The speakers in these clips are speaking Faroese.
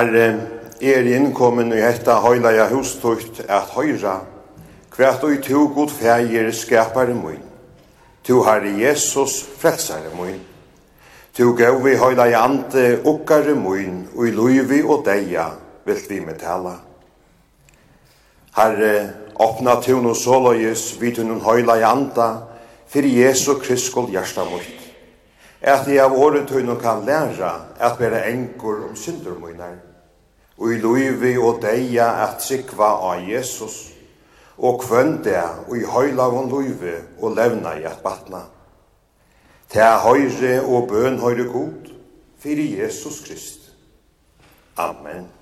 Herre, er innkommen i hetta høylaja hustukt at høyra, kvært og i to god fægir skapare mun. Tu Herre Jesus, frelsare mun. Tu gau vi høylaja ante okkare mun, og i luivi og deia vilt vi med tala. Herre, opna tu no solojus vid hun høylaja anta, fyrir Jesu Kristskål hjärsta mot at jeg av året tøyne kan læra at være enkor om synder mine og i løyvi og deia at sikva av Jesus, og kvønn og i høylavun løyvi og levna i at batna. Ta høyre og bøn høyre god, fyrir Jesus Krist. Amen.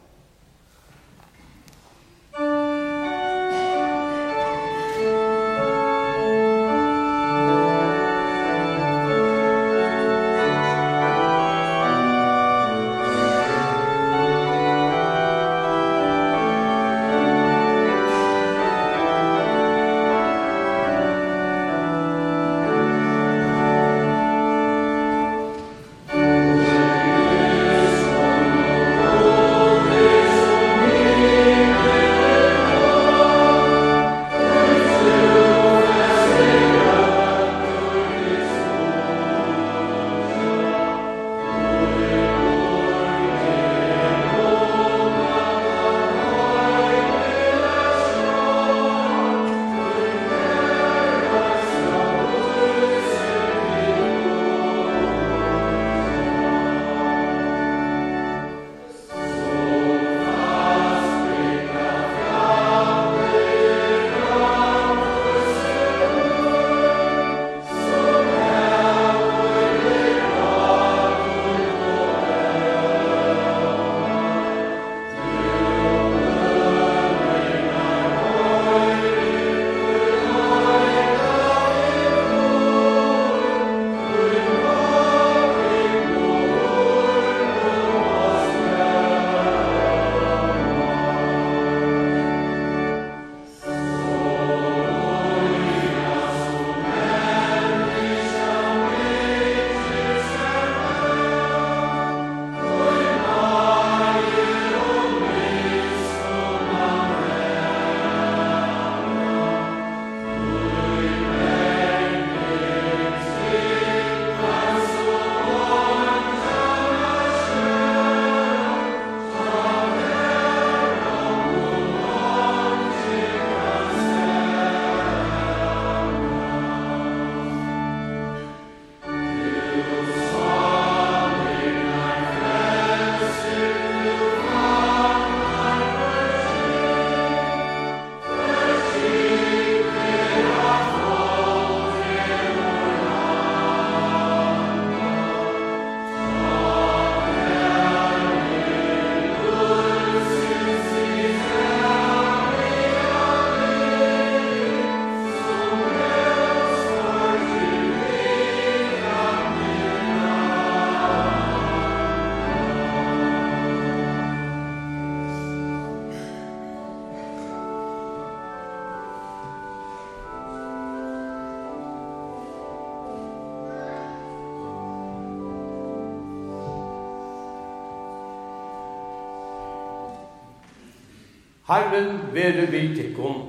Herren være vi til kom.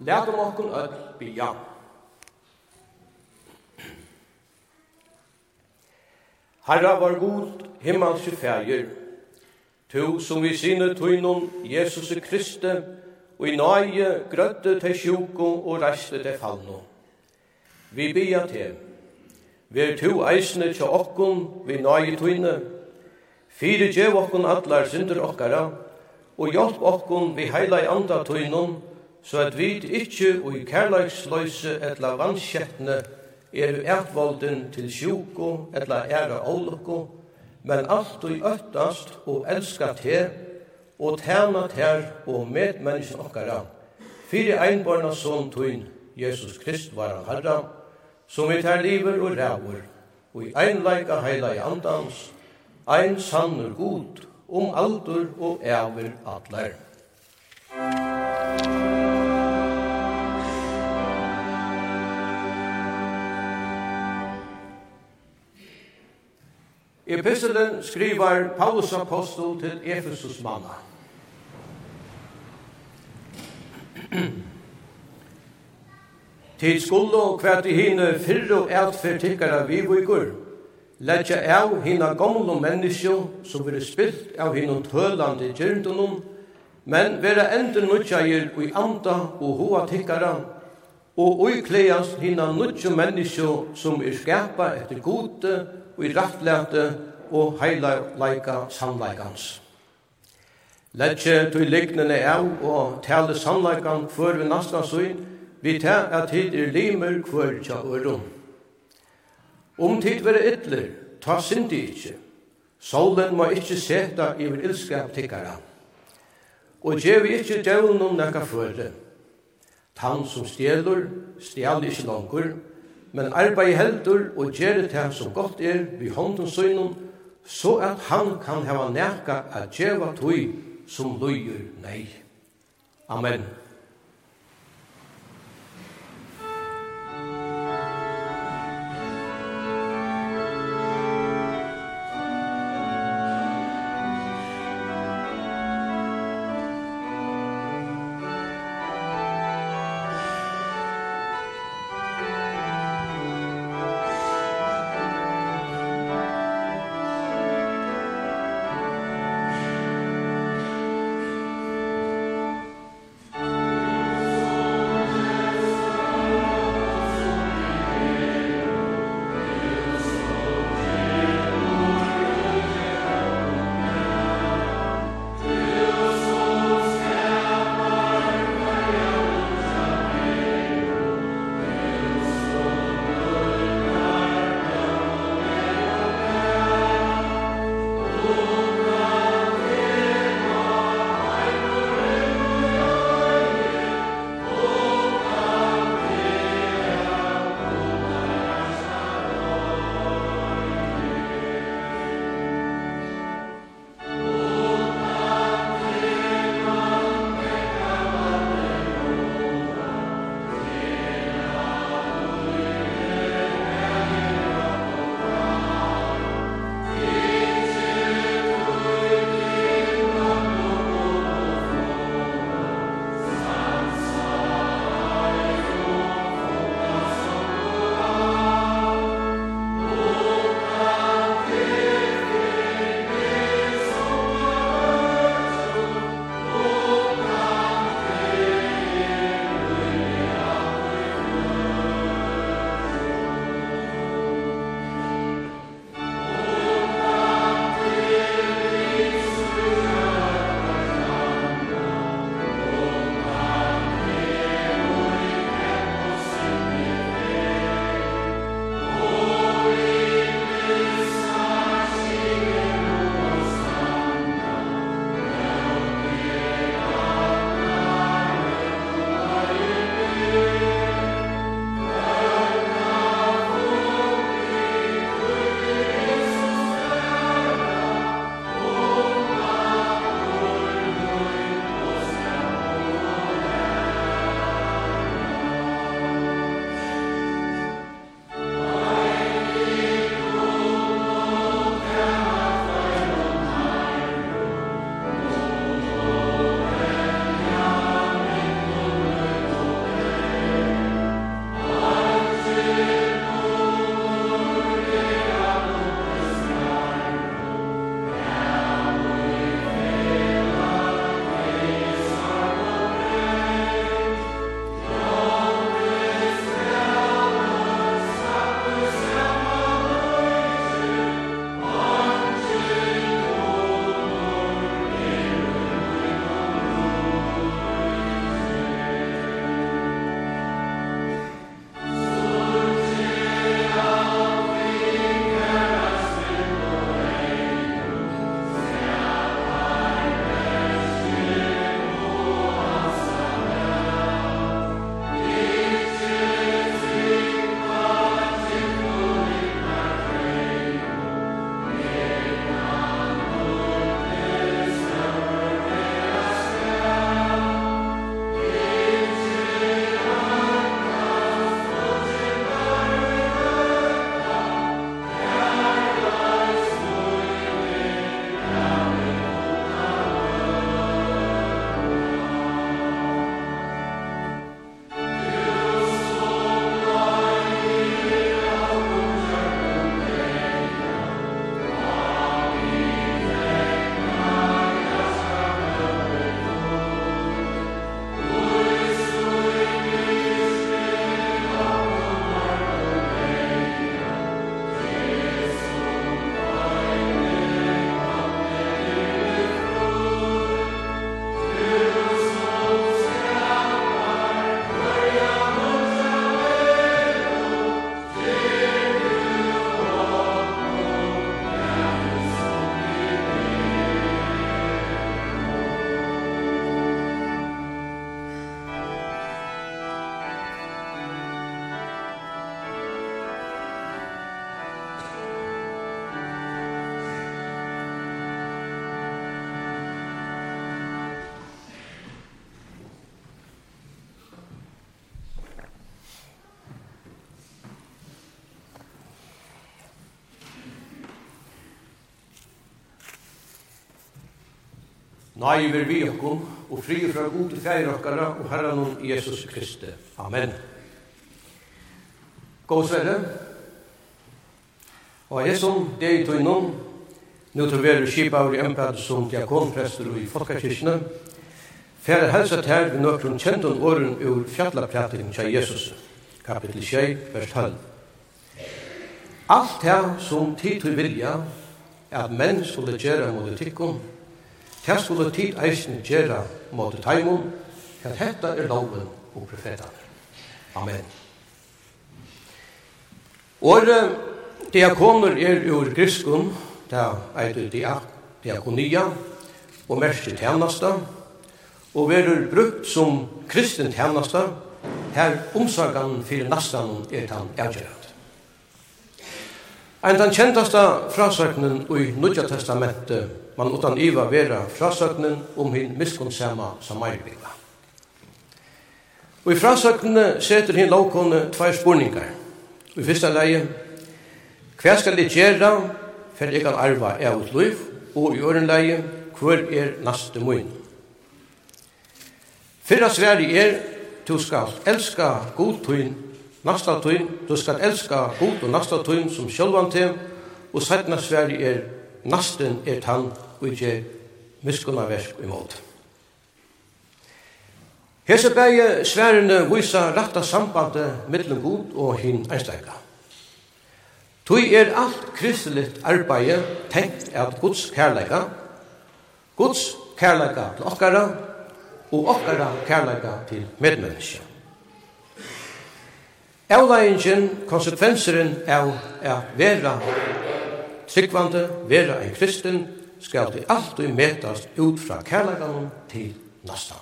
Lært om okken øl bia. Herra var god, himmelske fæger, to som vi sinne tuinon Jesus Kristi, og i nøye grøtte til sjuko og reiste til fallnon vi bia til. Ver tu eisne tja okkun vi nage tuine, Fyre djev okkun atlar synder okkara, og hjelp okkun vi heila i anda tuinun, så at vi ikkje og i kærleiksløyse etla vanskjettne er etvalden til sjuko etla æra ålukko, men alt og øttast og elska te, og tæna ter og medmennesken okkara, fyre einborna son tuin, Jesus Krist var han herra, som vi tar liver og ræver, og i einleika heila i andans, ein sannur god, om aldur og æver atler. Epistelen skriver Paulus apostel til Efesus manna. Tid skulle og kvært i hine fyrre outfyr tikkara vi vikur. Letja av hina gamle menneskjo som vire spilt av hina tølande gyrdunum, men vera endur nutjair ui anda og hoa tikkara, og uikleas hina nutjo menneskjo som er skapa etter gode og i rattlæte og heilarleika sannleikans. Letja tui liknene av og tale sannleikan før vi nasta suin, vi tar at tid er limer hver tja øron. Om tid vera ytler, ta syndi ikkje. Solen må ikkje seta iver ilskap tikkara. Og djevi ikkje djevnum nekka føre. Tan som stjelur, stjal ikkje langur, men arbeid heldur og gjere det som godt er vi hånden søgnum, så at han kan hava nekka at djeva tøy som løyer nei. Amen. Nei, vi er vi okkom, og fri fra god fjær okkara, og herran om Jesus Kristi. Amen. God sverre, og Jesu, det er tøynom, nu til veru skipa av i empad som diakonprester i Folkekirkene, færre helsat her vi nøkron kjentun åren ur fjallapratin tja Jesus, kapitel 6, vers 12. Alt her som tid til vilja, at menn skulle gjøre mot tikkum, Det skulle tid eisen gjøre mot teimen, at dette er loven og profetene. Amen. Året diakoner er ur griskum, da eitur diak, diakonia, og mersi tjenesta, og verur brukt som kristen tjenesta, her omsorgan fyrir nastan er tan avgjørat. Ein den kjentasta frasøknen i Nudja Testamentet man utan iva vera frasøknen om hin miskunnsama samarbygda. Og i frasøgnene setter hin lovkone tvær spurningar. Og i fyrsta leie, hva skal jeg gjerra for jeg kan arva av liv, og i øren leie, hver er naste mun? Fyrra sværi er, du skal elska god tøyn, nasta tøyn, du skal elska god og nasta tøyn som sjølvan til, og sætna sværi er, nasten er tann og ikke miskunna versk imot. Hese bæge sværene vysa ratta sambandet mellom god og hin einstleika. Tui er alt kristeligt arbeid tenkt at Guds kærleika, Guds kærleika til okkara og okkara kærleika til medmenneska. Avleggingen, konsekvenseren av er vera tryggvande vera en kristen skal det alltid metast ut fra kærleikanen til nastan.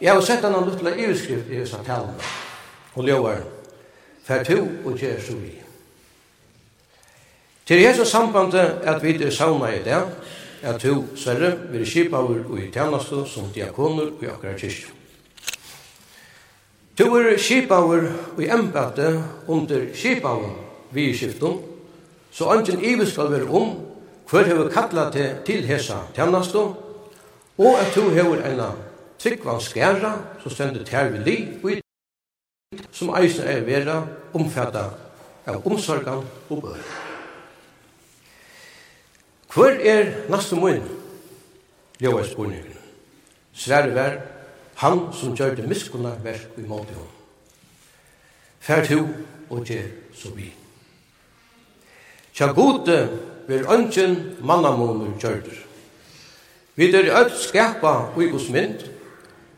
Jeg har sett en luttla iveskrift i disse talene, og ljóvar, fer to og gjer så vi. Til hese sambandet at vi er sauna i det, at to sverre vil kipa og i tjeneste som diakoner og i akkurat kyrkje. To er kipa og i embate under kipa og vi i skiftum, så ønsken ivis skal være om hver hever kallat til, til hesa tjennestu, og at to hever ena tryggvann skæra, som stendur tær vi li, og i som eisen er vera omfatta av omsorgan og bør. Hver er næste munn? Jo, er spurningen. Sverre vær, han som gjør det miskunna verk i måte hon. Fær to og gjer så vidt. Tja gode ver ønsken mannamåner kjørter. Vi er øll skapa ui gos mynd,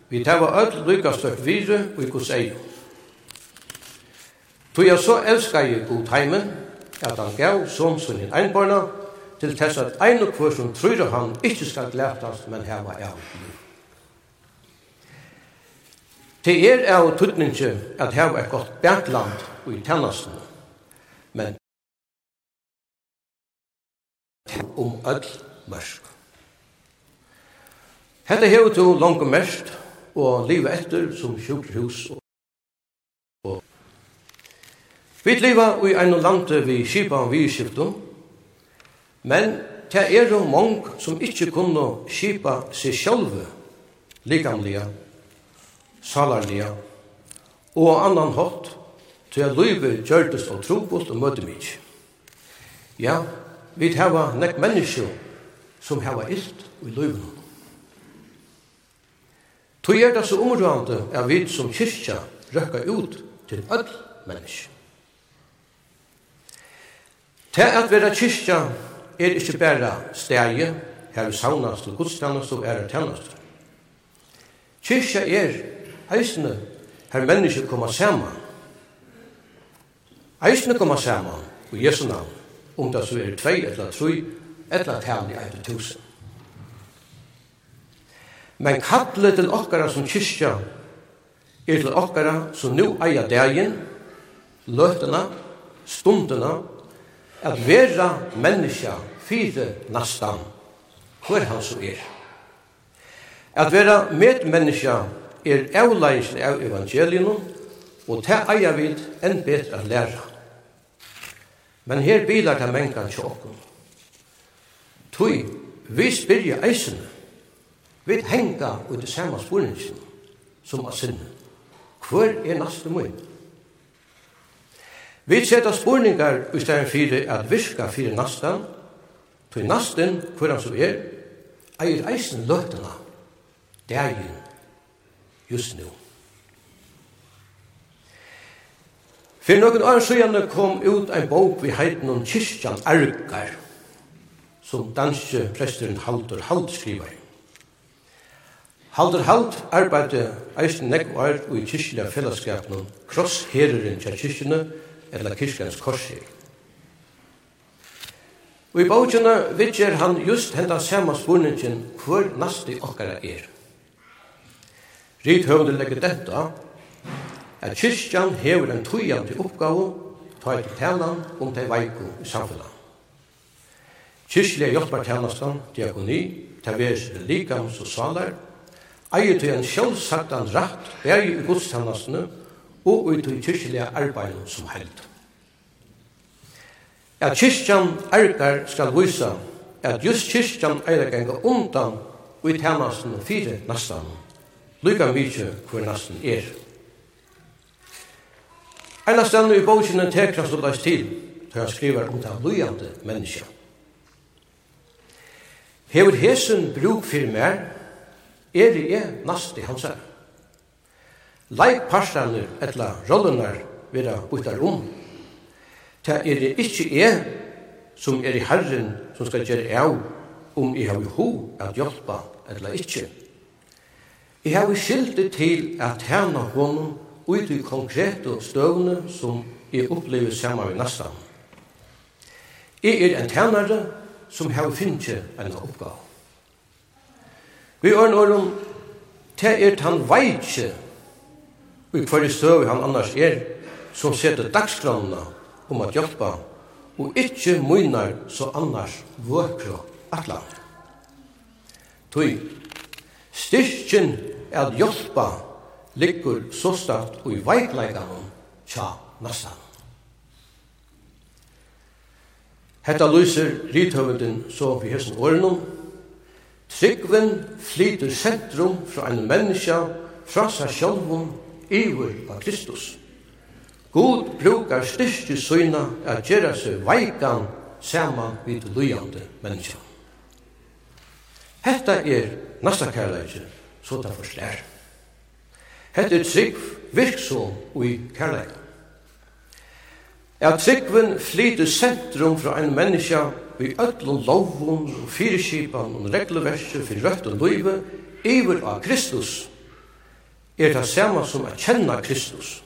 vi tæva øll lykka støk vire ui gos eio. Tui jeg så elska jeg god heimen, at han gav som sin einbarna, til tess at ein og hver som tror han ikkje skal glætast, men heva av. Til er av tøtninge at heva et godt bætland ui tennastene. om öll mörsk. Hetta hevur tú longu mest og liva eftir sum sjúkrahús og og vit liva í ein lande við skipa og viðskiftum. Men ta jo mong sum ikki kunnu skipa seg sjálve likamliga, salarliga og annan hátt til at lívi gjørtes og trúbult og møtumikki. Ja, Vi hava nek menneske som hava ilt i løyvene. Tog er det så områdende er vi som kyrkja røkka ut til öll menneske. Til at vera kyrkja er ikkje bæra stegje her saunast og gudstannast og er tennast. Kyrkja er eisne her menneske koma saman. Eisne koma saman og Jesu navn om det så er tvei eller tre, eller tærlig eit tusen. Men kallet til okkara som kyrkja er til okkara som nu eier dagen, løtena, stundena, at vera menneska fire nastan, hver han så er. At vera medmenneska er avleis av evangelien, og ta eier vid enn betra læra. Men her bilar det mengan tjokken. Tui, vi spyrja eisene, vi henga ut i samme spurningsen som av sinne. Hvor er naste møy? Vi setter spurningar i stedet for at virka fyrir nastan, tui nasten, hvor han som er, eier eisen løtena, det degin, just nu. For noen år siden kom ut en bok vi heiten om Kyrkjan Argar, som danske presteren Haldur Hald skriver. Haldur Hald arbeidde eisen nekk við art i kyrkjelige fellesskapen krosshereren til kyrkjene eller kyrkjens korsher. Og i bokene vidtjer han just henda samme spurningen hver nasti okkara er. Rithøvende legger dette at kyrkjan hever en tøyande oppgave ta et talan om de veiko i samfunnet. Kyrkjelige hjelpartjenastan, diakoni, ta vers likams og salar, eier til en sjølvsagtan rett bæg i godstjenastene og ut i kyrkjelige arbeid som held. At kyrkjan erkar skal vise at just kyrkjan eier ganga undan og i tjenastene fire nastan, lykka mykje hvor nastan er. Eina stendu i bogen tekrast og leis til, da han skriver om det lujande menneska. Hefur hesen bruk fyrir mer, er i e nasti hansa. Leik parstanur etla rollunar vera bytar om. Ta er det ikkje e som er i herren som skal gjere av om i hau ho at hjelpa etla ikkje. I hau skyldi til at hana honom ut i konkrete støvne som jeg opplever sammen med nesten. Jeg er en tænare som har finnet en oppgave. Vi er når om det er han veitje i hverje støv han annars er som setter dagskranene om at hjelpe og ikke mynner så annars vøkra atlan. Tøy, styrkjen er at hjelpe liggur sostat og i veikleikanum tja nassan. Hetta lyser rithøvendin så vi hesson årenum. Tryggven flyter sentrum fra en menneska, fra seg sjálfum, iver av Kristus. God brukar styrstu søyna at gjerra seg veikan saman vid lujande menneska. Hetta er nasta kærleikje, så det forstær. Hette trygg virksom i kærleik. Er tryggven flyter sentrum fra en menneska vi öllum lovun og fyrirskipan og regluverset fyrir rødt og løyve iver av Kristus er det samme som at kjenna Kristus.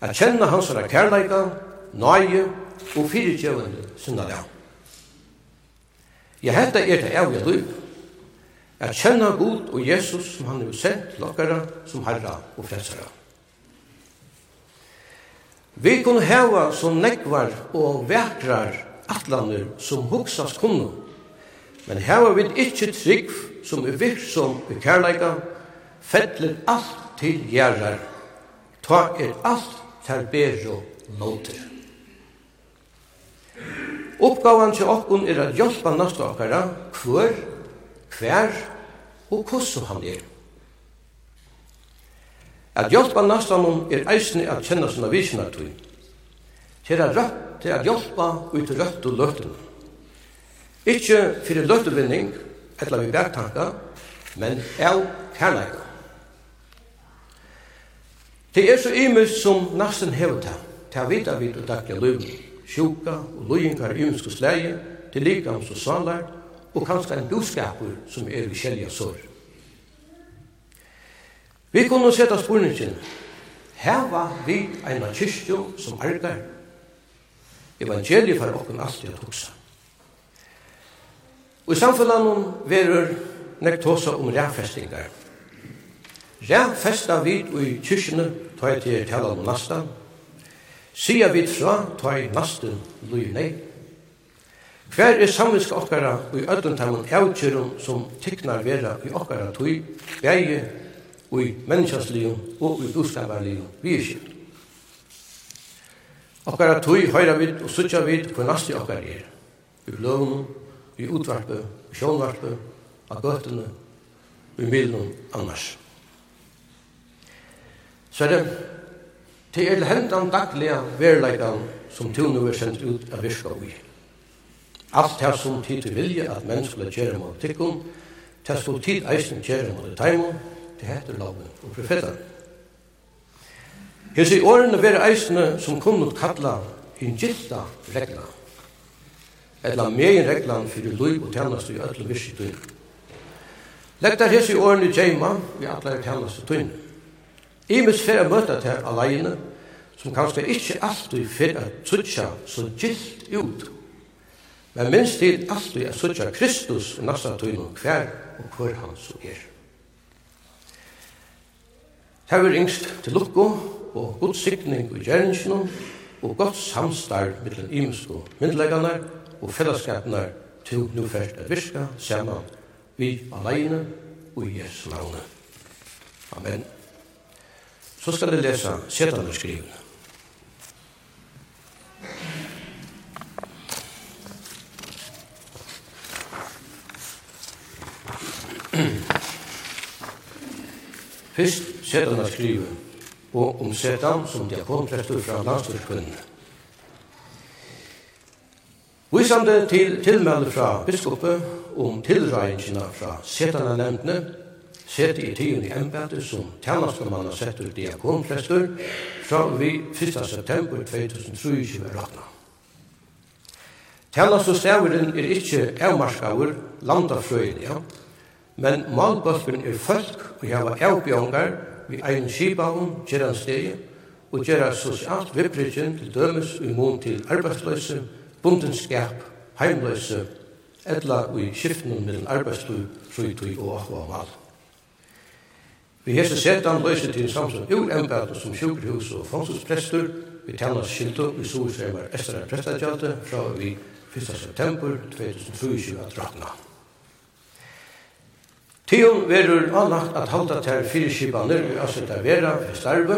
At kjenna hans er kærleika, nøye og fyrirgjøvende syndalega. Ja, hetta er det evige løyve at kjenna Gud og Jesus som han har sendt til som herra og frelsara. Vi kunne heva som nekvar og vekrar atlander som huksas kunne, men heva vi ikkje trygg som er virksom i kærleika, fettler alt til gjerrar, ta er alt ter bero låter. Oppgavan til okkun er at hjelpa nasta okkara hver hver og hvordan han er. At hjelpa nastanum er eisne at kjenna sinna tui. Til at rødt til at hjelpa ut til rødt og løtten. Ikkje fyrir løttevinning, etla vi bergtanka, men av kærleika. Det er så imens som nasten hevet det, til at vita vidt og daglige liv, sjuka og loyingar i ymske til likams og salar, og kanskje en budskaper som er vi kjellige sår. Vi kunne sette spurningen, her var vi en av kyrkjo som argar. Evangeliet for åkken alltid at hoksa. Og i samfunnet verur nektosa om ræfestingar. Ræfesta vid i kyrkjene tar jeg til tala om nasta. Sia vid fra tar jeg nasten lui nek. Hver er samvisk okkara og i öllum tæmum avkjørum som tyknar vera i okkara tui, bægi og i menneskjastlium og i bústavarlium skilt. Okkara tui høyra vid og sutja vid hver nasti okkar er. I bløvnum, i utvarpe, i sjónvarpe, av gøttene, i milnum annars. Så er det til hendan dagliga verleikan som tunu er sendt ut av virka ui. Alt det som tid til vilje at menn skulle gjøre mot tikkum, det skulle tid eisen gjøre mot teimen, det heter loven og profetan. Hes i årene være eisene som kunnot kalla en gilda regla, eller megin reglan fyrir lui og tjernast i öllum vissi tuin. tøyn. hes i årene djeima i atleir tjenast i tuin. Imes fyrir a møtta til aleine, som kanskje ikkje alltid fyrir a tutsja så gilt ut Men minst til alt vi er suttja Kristus i nasta tøyne hver og hver han så er. Her er yngst til lukko og god sikning i gjerningsnum og godt samstarv mellom imensko myndleggane og fellesskapene til nu først at virka saman vi alene og i Jesu navne. Amen. Så skal jeg lesa setanderskriven. Amen. Fyrst setan av skrive, og om setan som diakonprestur fra landstyrkene. Visande til tilmelde fra biskopet om tilrægingene fra setan nevntene, seti i tiden i embetet som tjernastamannen setter diakonprestur fra vi 1. september 2023 i Ratna. Tjernastamannen er ikkje avmarskaver landafrøyene, ja, men málbøsken er folk og hava avbjongar vi ein skibaun, gjerra stegi og gjerra sosialt vibrigin til dømes og mun til arbeidsløse, bundenskap, heimløse, etla i skiftnum mellom arbeidsløy, fritid og akva og mal. Vi hese setan løse til samsum ur embedet som sjukrehus og fangsusprester, vi tannast skilto i solsrevar estra prestadjate fra vi 1. september 2024 at rakna. Tion verur anlagt at halda ter fyrirskipanir vi asetta vera for starve,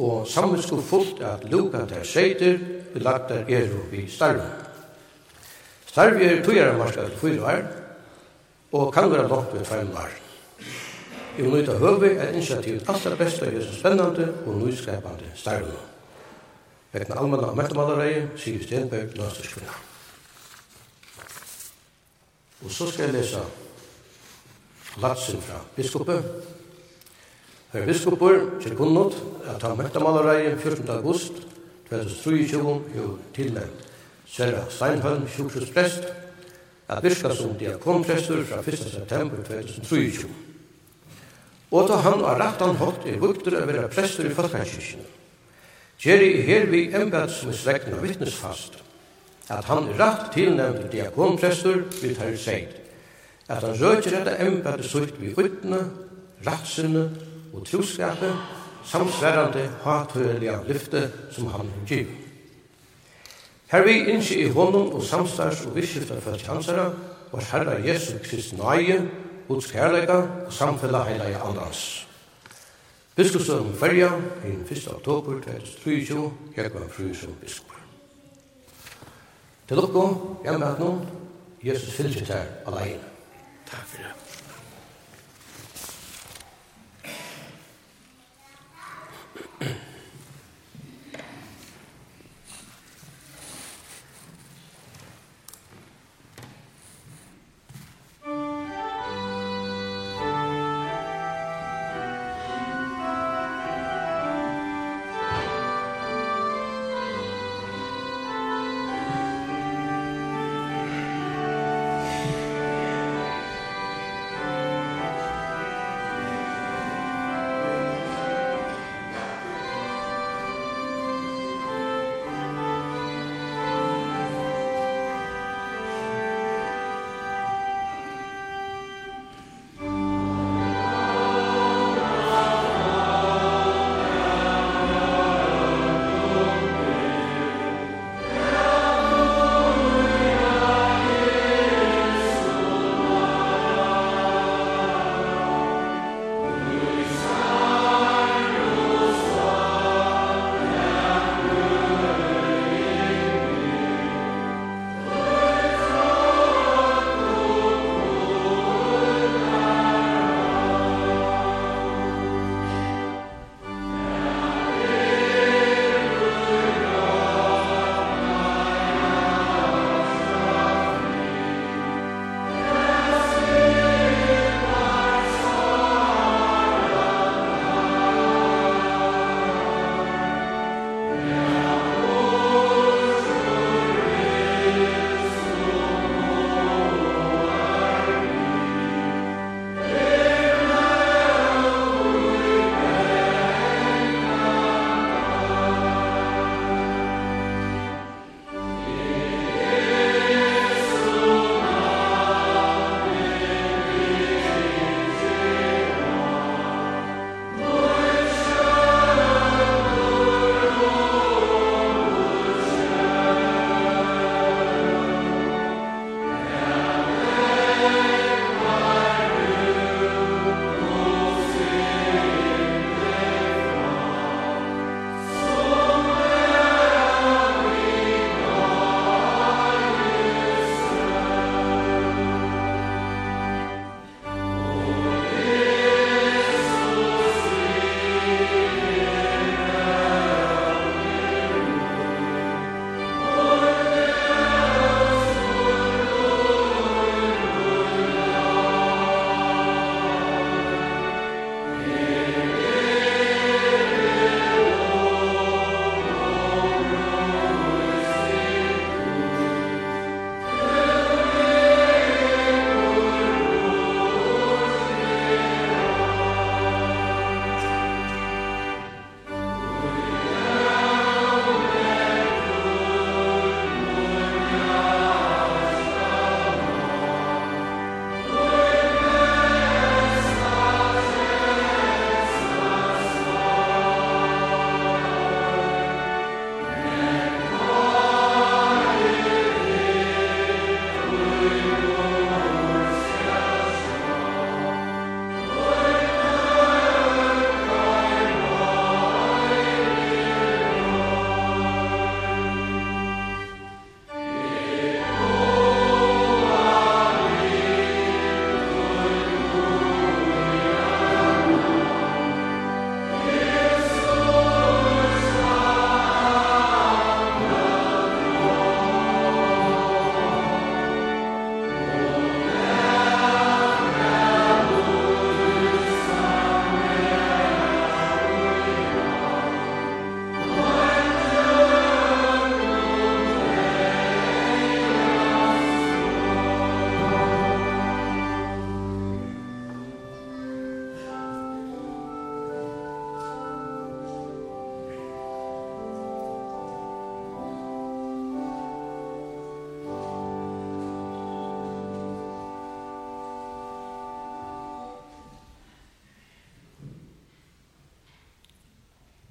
og samvinsku fullt at luka ter seitir vi lagt tær eru vi starve. Starve er tujara marska til fyra år, og kan vera lagt ved fem år. I nøyta høvi er initiativ allra besta i hese spennande og nyskapande starve. Vekna almanna og mettamallarei, Sigur Stenberg, Landstorskvinna. Og så skal jeg lese Latsen fra biskopet. Her biskopet til kunnet at han møttemalerei 14. august 2023 jo tilnæmt Serra Steinholm sjukhusprest at virka som diakonprestur fra 1. september 2023. Og da han av rattan hatt er vukter å være prester i Falkanskirken. Gjeri her vi embedsmes vegna vittnesfast at han er rett tilnæmt diakonprestur vi tar seid at han røkjer dette embete sutt vi utne, ratsene og troskapet, samsverande hathøyelige lyfte som han giv. Her vi innskje i hånden og samstars og visskiftet for tjansere, vår Herre Jesu Krist nøye, Guds kærleika og samfella heila i andans. Biskopsøen Ferja, den 1. oktober 2023, jeg var Fru som biskop. Til dere, jeg at noen, Jesus fyllt her alene. Takk for det.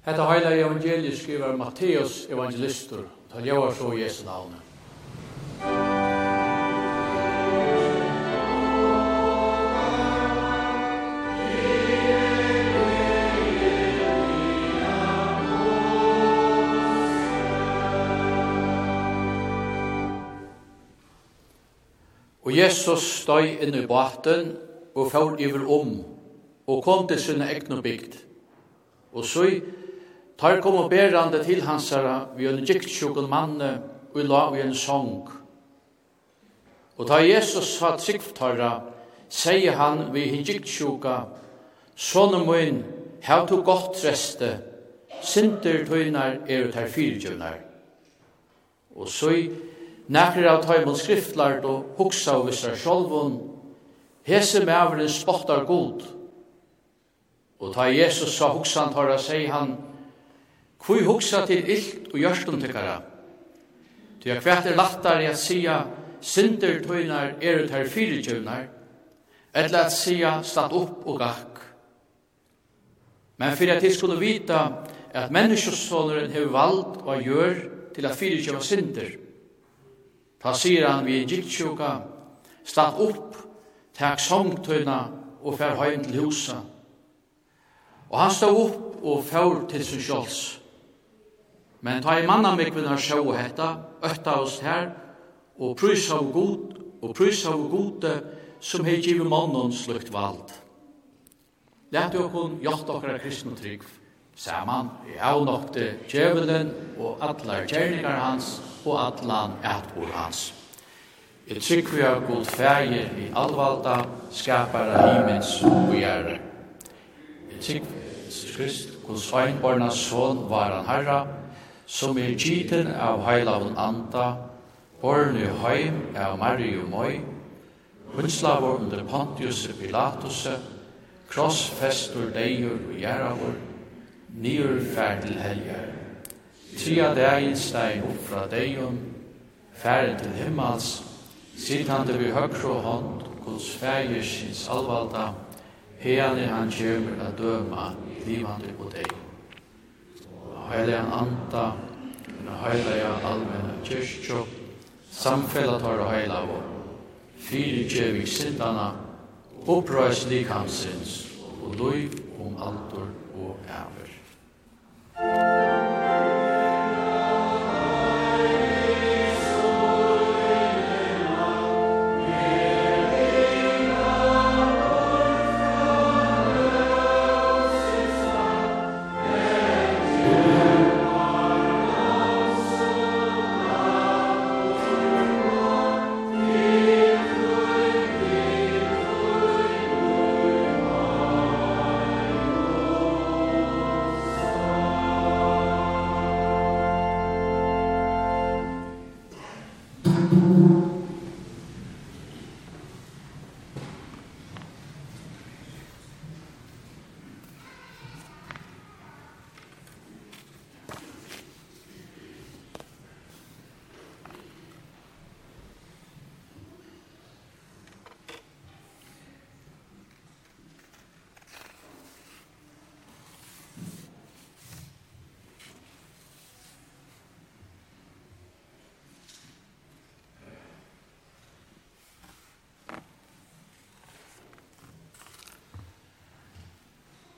Hetta heila evangeliet skriver Matteus evangelistur, ta ljóar så i Jesu navnet. Og Jesus støy inn i baten og fjord iver om og kom til sinne egne bygd. Og så Tar kom og berande til hansara vi en giktsjukon manne og i vi en sång. Og ta Jesus sa tryggtarra, sier han vi hin giktsjuka, Sånne mun, hev to godt reste, sinter tøynar er ut her fyrtjøvnar. Og så i nekri av tøymon skriftlart og huksa av vissar sjolvun, hese mævren spottar god. Og ta Jesus sa huksan tarra, sier han, Hvor hugsa til illt og hjørstun tykkara. Ty a kvært er lattari at sia synder tøynar er ut her fyrirtjøvnar, etla at sia statt opp og gakk. Men fyrir at de skulle vita at menneskjøssoneren hever vald og gjør til at fyrirtjøva synder. Ta sier han vi giktsjuka, statt opp, takk songtøyna og fer heim til husa. Og han stod opp og fær til sin sjåls. Men ta i manna mikvinn sjå hetta, ötta oss her, og prys av god, og prys av gode, som hei givet mannen slukt vald. Lært jo kun hjokt okkara kristne trygg, saman i avnokte djevelen og allar gjerningar hans og atlan ætbor hans. Et trygg vi har god fægir i allvalda, av himens og gjerre. Et trygg Krist, kun sveinbornas son var han herra, som er giten av heilavun anda, borne heim av Mario Moi, Vinslaver under Pontius Pilatus, krossfestur deigur og gjerravur, nyur fær til helgar. Tria degin stein upp fra deigun, fær til himmals, sittande vi høgro hånd, Guds fægir sins alvalda, hean han kjemur a døma, livande på deigun heilige anda, den heilige allmenne kyrkjo, samfellet tar heila vår, fyre kjevig sindana, oppreis likhamsins, og loiv om altor og æver. Amen.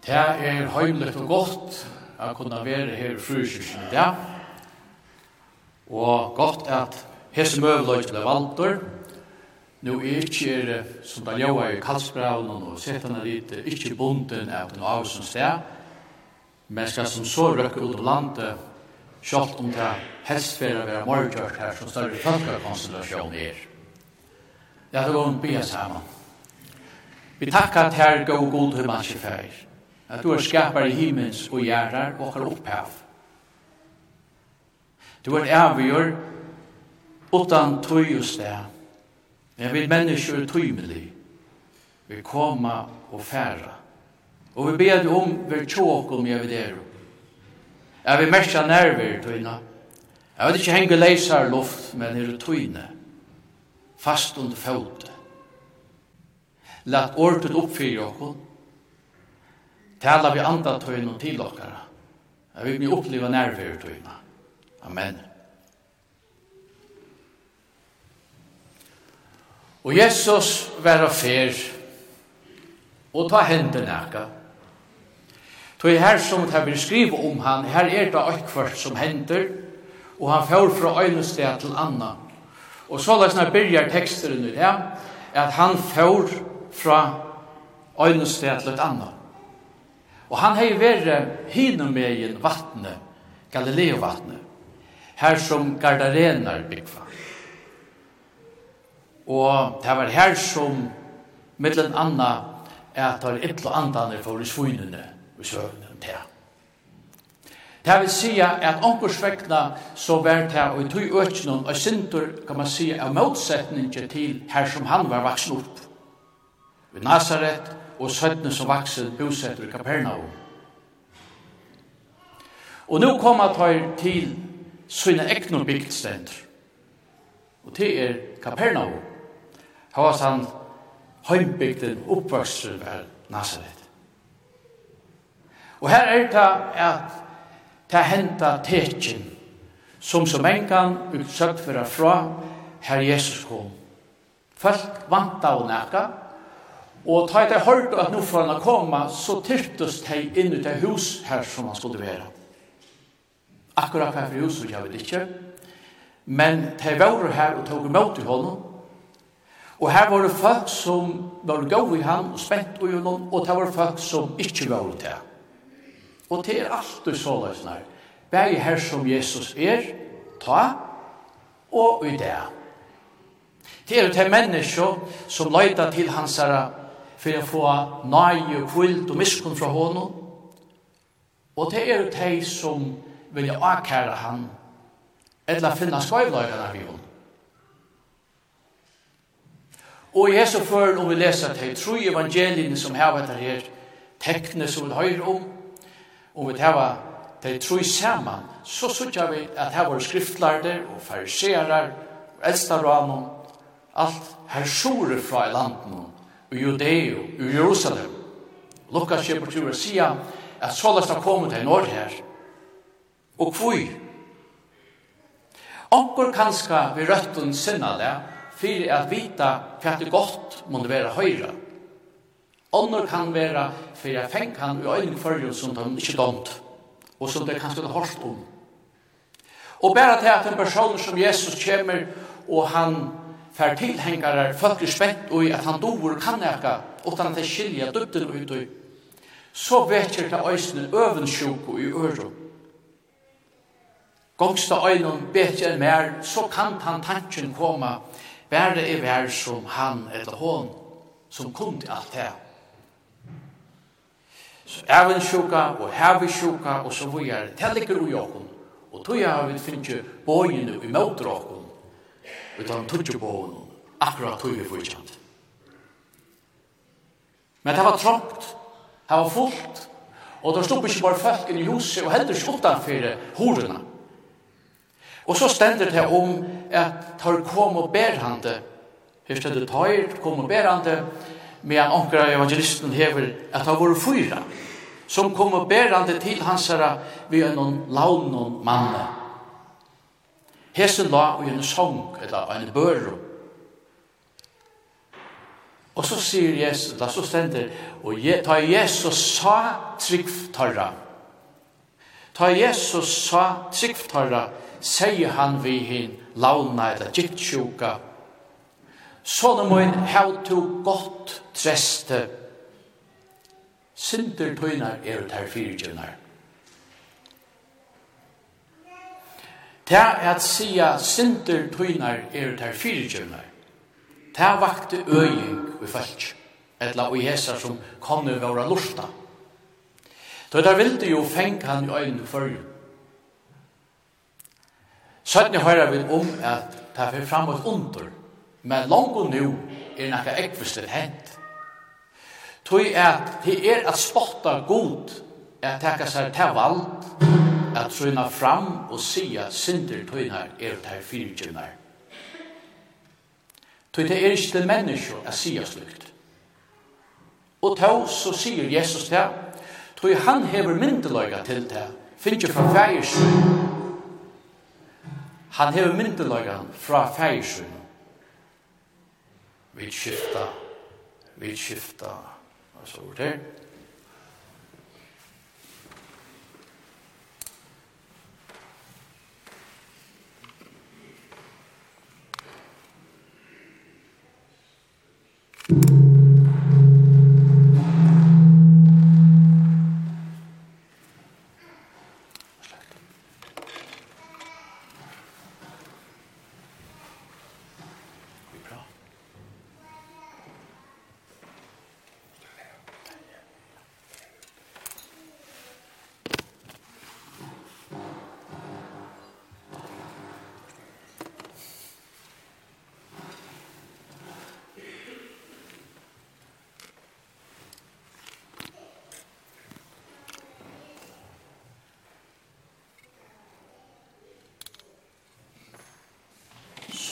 Det er heimligt og godt å kunne være her i frukirken i dag. Og godt at hese møvløyt til valgter. Nå er ikke, som da ljøa i Kalsbraun og settene dit, ikke bonden av den avsens sted. Men skal som så røkke ut av landet, kjalt om det helst for å være morgjørt her som større folkekonstellasjon er. Det er det å be sammen. Vi takkar til her, og god hur man at du er skapar i himmels og gjerrar og har opphav. Du er avgjør utan tøy og sted. Men vi mennesker er tøymelig. Vi koma og færa. Og vi ber om vi tjåk om jeg vil dere. Jeg vil merke nerver tøyna. Jeg vil ikke henge leisar luft, men er tøyne. Fast under fødde. Lat ordet oppfyrir okkur, Tala vi andatøyne og til okkara. Jeg vil bli oppleva nærværtøyne. Amen. Og Jesus var av fer og ta hendene nækka. Tog her som det vil skrive om han, her er det akkvart som hender, og han fjør fra øynested til anna. Og så løsne byrjar teksteren ut det, at han fjør fra øynested til et anna. Og han hei vere hinumegin vattnet, Galileo vattnet, her som gardarenar byggva. Og det var her som mittlen anna er at det var ytla andaner for i svinene og søvnen til. Det vil si at omkursvekna så var det og i tog økjennom og sintur kan man si, av motsetningen til her som han var vaksen opp. Ved Nazaret, og søttene som vaksen bosetter i Kapernaum. Og nå kommer han til sine egne bygdstender. Og det er Kapernaum. Her var han heimbygden oppvøksten ved Nazaret. Og her er det at det hentet tekin som som engan utsøkt for fra her Jesus kom. Folk vant av nækka, Og ta etter hørt at nå får han komme, så tyrtes de inn i det hus her som han skulle være. Akkurat hva for hus, jeg vet ikke. Men de var her og tog imot i hånden. Og her var det folk som var gode i ham og spent i hånden, og det var folk som ikke var til. Og det er alt du så løsene her. Begge her som Jesus er, ta og i det. Det er til mennesker som løyta til hans herre for å få nøye og kvilt og miskunn fra honom. Og det er de som vil akkære han, eller finna skøyvløyene av honom. Og i Jesu før, om vi leser til tro evangeliene som her vet her, tekne som vi hører om, om vi tar til tro sammen, så sørger vi at her var skriftlærde og fariserer, og eldstaranum, alt her sjore fra i landet i Judeo, i Jerusalem. Lukas kjøper til å si at såles har kommet til Norge her. Og hvor? Onkur kanska vi røtten sinna det, fyrir at vita hva det godt må det være høyre. Onkur kan være fyrir at fengt han i øyne fyrir som de ikke domt, og som det kanskje det hårst om. Og bare til at en person som Jesus kommer, og han för tillhängare folk er respekt och at han dover kan eka, utan at det skilja dubden ut og så väcker det øysene övensjuk og i øro. Gångsta ögonen bättre mer så kan han tanken komma Värre är vær som han eller hon som kom til alt det. Så även sjuka och hävig sjuka och så vidare. Det ligger i oss. Och då har vi finnit bøyene i motdrag utan på bån, akkurat tog vi fyrtjant. Men det var trångt, det var fullt, og det stod ikke bare folk i huset, og heller ikke utanfor horene. Og så stender det om at tar kom og ber han det, hur stedet tar kom og ber han det, med en ankra evangelisten hever at det var fyra, som kom og ber han det til hans herre ved en laun og manne. Hese la og en sång, eller en børro. Og så sier Jesus, da så stender, og je, ta Jesus sa tryggtarra. Ta Jesus sa tryggtarra, sier han vi hin launa eller gittjuka. Sånne min, hev to godt treste. Sinter tøynar er ut her. Det er at sia sinter tøynar er der fyrirgjørnar. Ta vakte øying i falt. etla og jesar som kom nu våra lusta. Då der vilde jo feng han i øynene fyrir. Søtne høyra vi om at ta fyrir fram et under, men langt og nu er nekka ekvistel hent. Tøy at det er at spotta god, at tekka seg til vald, at trøyna fram og sia synder tøynar er tær fyrtjønar. Tøy det er ikke til menneskje at sia slukt. Og tå så sier Jesus det, tøy han hever myndeløyga til det, finnje fra fægersøy. Han hever myndeløyga fra fægersøy. Vi skifta, vi skifta, hva så her?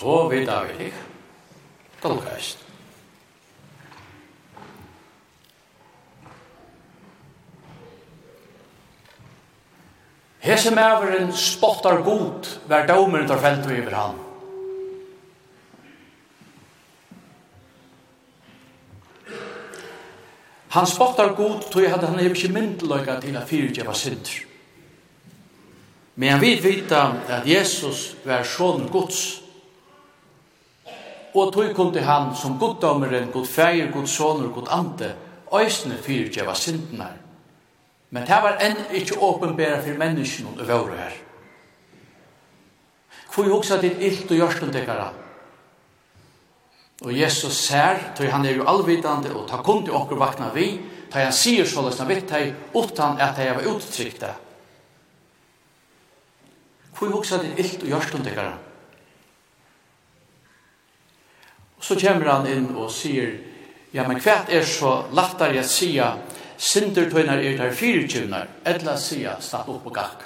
så vet jeg vel ikke. Det lukker jeg Hese mæveren spottar god hver dømeren tar felt og iver han. Han spottar god tog at han hever ikke myndeløyga til at fyrtjeva synder. Men han vil vita at Jesus var sånn gods og tog kunde han som goddommeren, god feir, god soner, god ante, øysene fyrtjeva syndene. Men det var enn ikkje åpenbæra for menneskene og våre her. Hvor jo også ditt illt og gjørsten dekkara. Og Jesus ser, tog han er jo allvidande, og ta kundi okkur vakna vi, ta han sier såles na vitt hei, utan at hei var uttrykta. Hvor jo også ditt illt og gjørsten dekkara. så kommer han inn og sier, ja, men hva er så lattar jeg sier, synder tøyner er der fire tjøvner, etla sier, statt opp og gakk.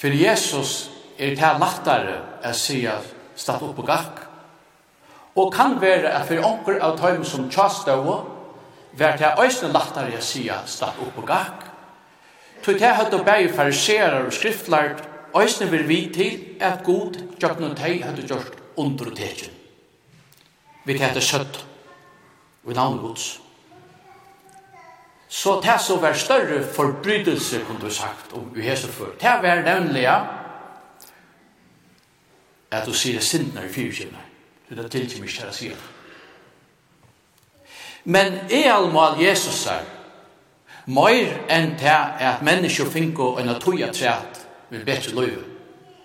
For Jesus er det lattare jeg sia, statt opp og gakk, og kan være at for onker av tøym som tjastøvå, vært det øyne lattare jeg sia, statt opp og gakk, Tøy det høyde og bæg fariserar og skriftlært Øysene vil vi til at god gjøkken teg hadde gjort under og teken. Vi tette søtt og navn gods. Så det som var større forbrytelse, kunne du sagt, om vi heser før. Det var nemlig at du sier sindene i fyrkjene. Det er til ikke mye kjære sier. Men er almal Jesus er, Mer enn til at mennesker finner en tøya træt vi vil bedre løyve.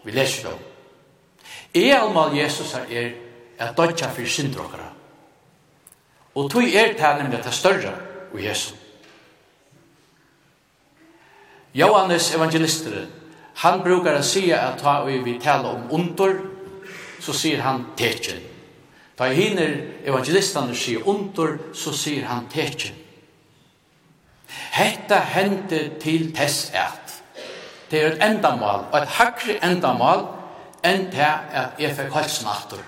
Vi leser det. Jeg almal Jesus er er at dødja for synder. Og tog er det nemlig at det større og Jesus. Johannes evangelister, han brukar å si at ta vi vil om under, så sier han tekjen. Ta hinner evangelistene sier under, så sier han tekjen. Hetta hendte til tess er det er et endamål, og et hakre endamål, enn det er jeg fikk halsen atter.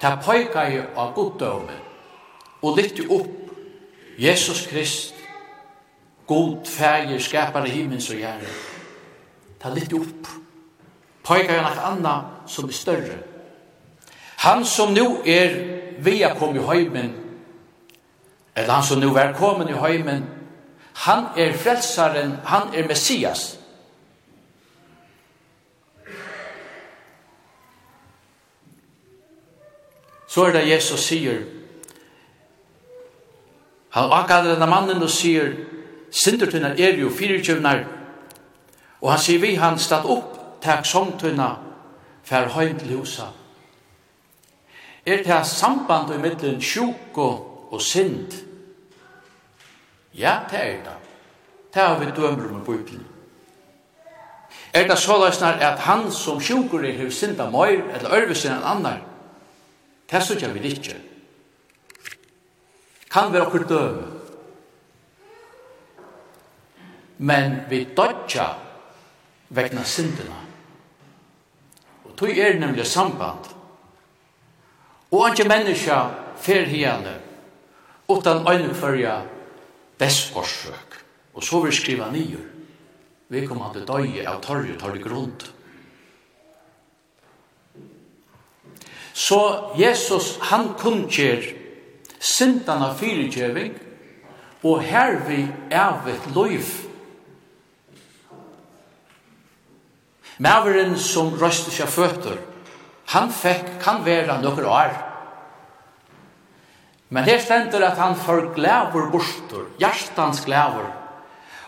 Det er pøyka jeg av goddøme, og lytte opp Jesus Krist, god fæger, skapare himmels og gjerne. Det er lytte opp. Pøyka jeg noe anna som er større. Han som nu er via kom i høymen, eller han som nu er kommet i høymen, Han er frelsaren, han er Messias. Så er det Jesus sier, han akkader denne mannen og sier, sindertunna er jo fyrirtjuvnar, og han sier vi, han stad opp, takk songtunna, fer heim til husa. Er det samband i middelen sjuk og, og synd? Ja, det er det. Det har vi dømer med i. Er det så løsner at han som sjukur er hef synda møyr eller ørvisen enn annar, det er sykja vi ikke. Kan vi okkur døme. Men vi dødja vegna syndina. Og tog er nemlig samband. Og anki menneska fer hiane utan øyne fyrja dess forsøk. Og så vil skriva nyer. Vi kommer han til døye av torje og torje grund. Så Jesus, han kunnker sintan av fyrirkjøving og er evet loiv. Maveren som røste seg føtter, han fikk, kan være nokre år. Men her stendur at han får glæver bortur, hjertans glæver,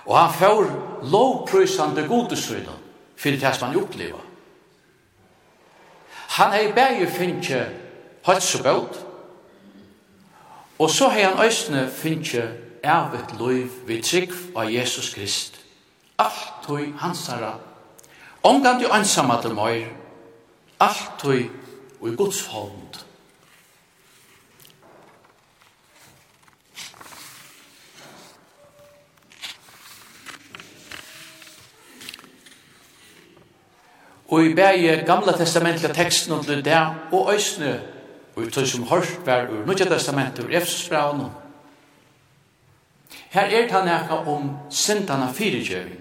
og han får lovprysande godesøyna fyrir det som han opplever. Han hei bægi finnje høytsubøt, og så hei han øysne finnje evigt loiv vid trygg av Jesus Krist. Alt tog hansara, omgant jo ansamma til møyr, alt tog og i Guds hånd. Og i bæge gamla testamentliga teksten om det der, og øysne, og i tog som hørt vær ur nødja testamentet, ur Efsbraun. Her er det nekka om sintana fyrirgjøving.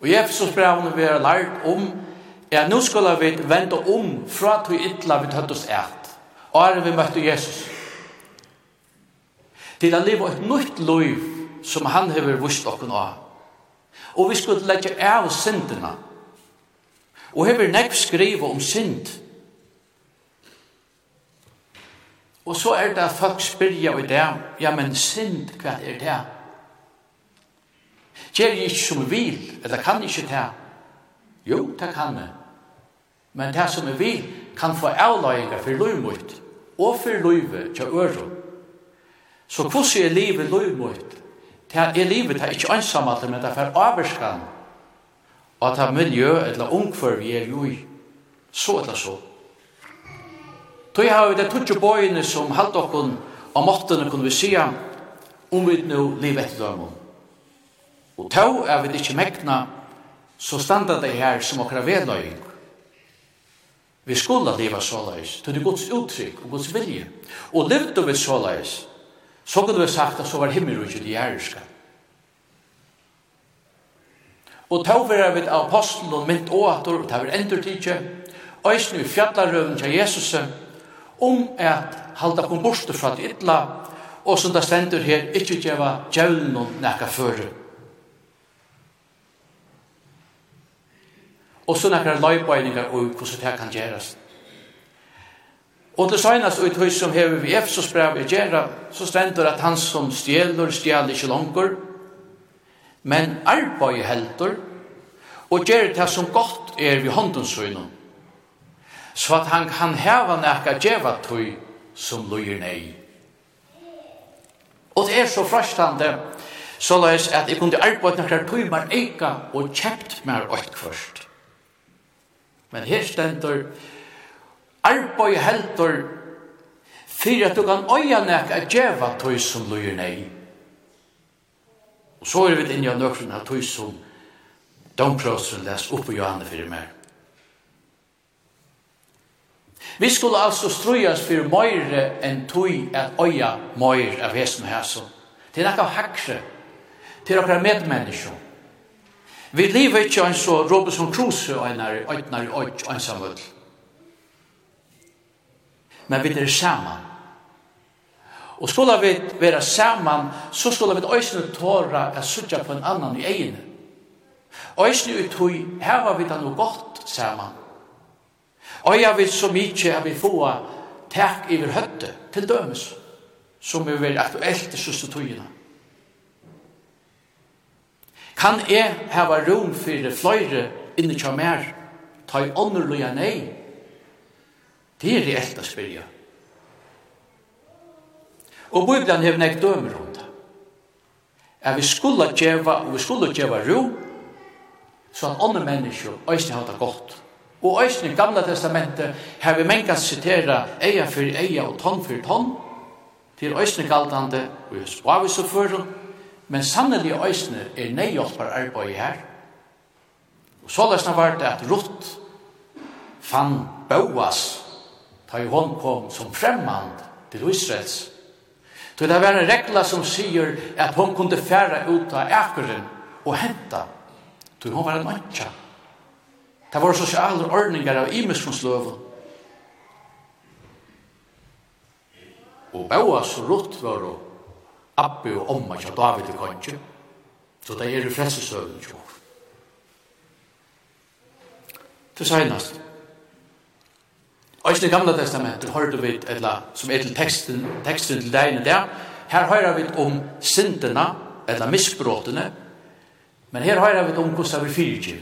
Og i Efsbraun vi er lært om, ja, nu skulle vi vende om fra tøy ytla vi tøtt oss et, og er vi møtte Jesus. Til å leve et nytt liv som han hever vust okken nå. Og vi skulle legge av sintana, Og hever nekv skriva om synd. Og så er det at folk spyrja i det, ja, men synd, hva er det? Gjer jeg ikke som vil, eller kan ikke det? Jo, det kan jeg. Men det som jeg vil, kan få avløyinga for løymut, og for løyve til øren. Så hvordan er livet løymut? Det er livet, det er ikke ansamalt, men det er for avvarskan og ta miljø eller ungfør vi er jo i, så eller så. Tøy har vi det tutje bøyene som halvt okkon, av måttene kunne vi sija, om vi nu liv etter dømum. Og tau er vi ikke mekna, så standa det her som okra vedløying. Vi skulle leva såleis, til det gods uttrykk og gods vilje. Og levde vi såleis, så kunne vi sagt at så var himmelrykket i jæreska. Og tog vera vid apostlen og mynd og at tog vera endur tidsje, øysnu i fjallarøven til Jesus, om at halda kom borstur fra det ytla, og som det stendur her, ikkje djeva djevlen og nekka føre. Og så nekka løybøyningar og hvordan det kan gjerast. Og det søgnast ut i som hever vi Efsos brev i gjerra, så stendur at han som stjeler, stjeler ikke langer, men arbeid heldur, og gjør det som godt er vi håndensøyne, så at han kan heva nekka djeva tøy som løyer nei. Og det er så frastande, så løys at jeg kunne arbeid nekka tøy mar eika og kjept mer åkt først. Men her stendur, arbeid heldur, fyrir at du kan oia nekka djeva tøy som løyer nei. Og så er vi inn i nøkron av tog som domprosten les opp i Johanne fyrir mer. Vi skulle altså strujas fyrir møyre enn tog at øya møyre av hesen og hesen. Det er nekka hakre til okkar medmennesko. Vi lever ikke en så Robinson Crusoe og en er øytnar i øyt ensamøll. Men vi er saman Og skulle vi være saman, så skulle vi øysene tåra at sutja på en annan i egin. Øysene ut hui, her var vi da noe godt saman. jeg vet så mykje at vi få tak iver høtte til dømes, som vi vil aktuelt i søste tøyina. Kan jeg hava rom for fløyre inni kja mer, ta i ånderluja nei? Det er reelt å spyrja. Og Bibelen hever nek dømer om det. At vi skulle djeva, og vi skulle djeva ro, så at andre mennesker øyne har det godt. Og øyne i Gamla Testamentet har vi menka sitera eia for eia og tonn for tonn, til øyne galtande, og vi spår vi så men sannelig øyne er neihjelpar arbeid her. Og så løsna var det at Rutt fann Boas, da hun kom som fremmand til Israels Så det var en regla som sier at hon kunde færa ut av ekeren og henta. Så hon var en mancha. Det var sosiale ordningar av imiskonsløven. Og Boas og Rutt var og Abbe og Omma og David i Kantje. Så det er i frelsesøven. Til senast. Og i det gamle testamentet har du vidt, eller som er til teksten, teksten til deg der, her hører vi om syndene, eller misbråtene, men her hører vi om hvordan vi fyrtjiv.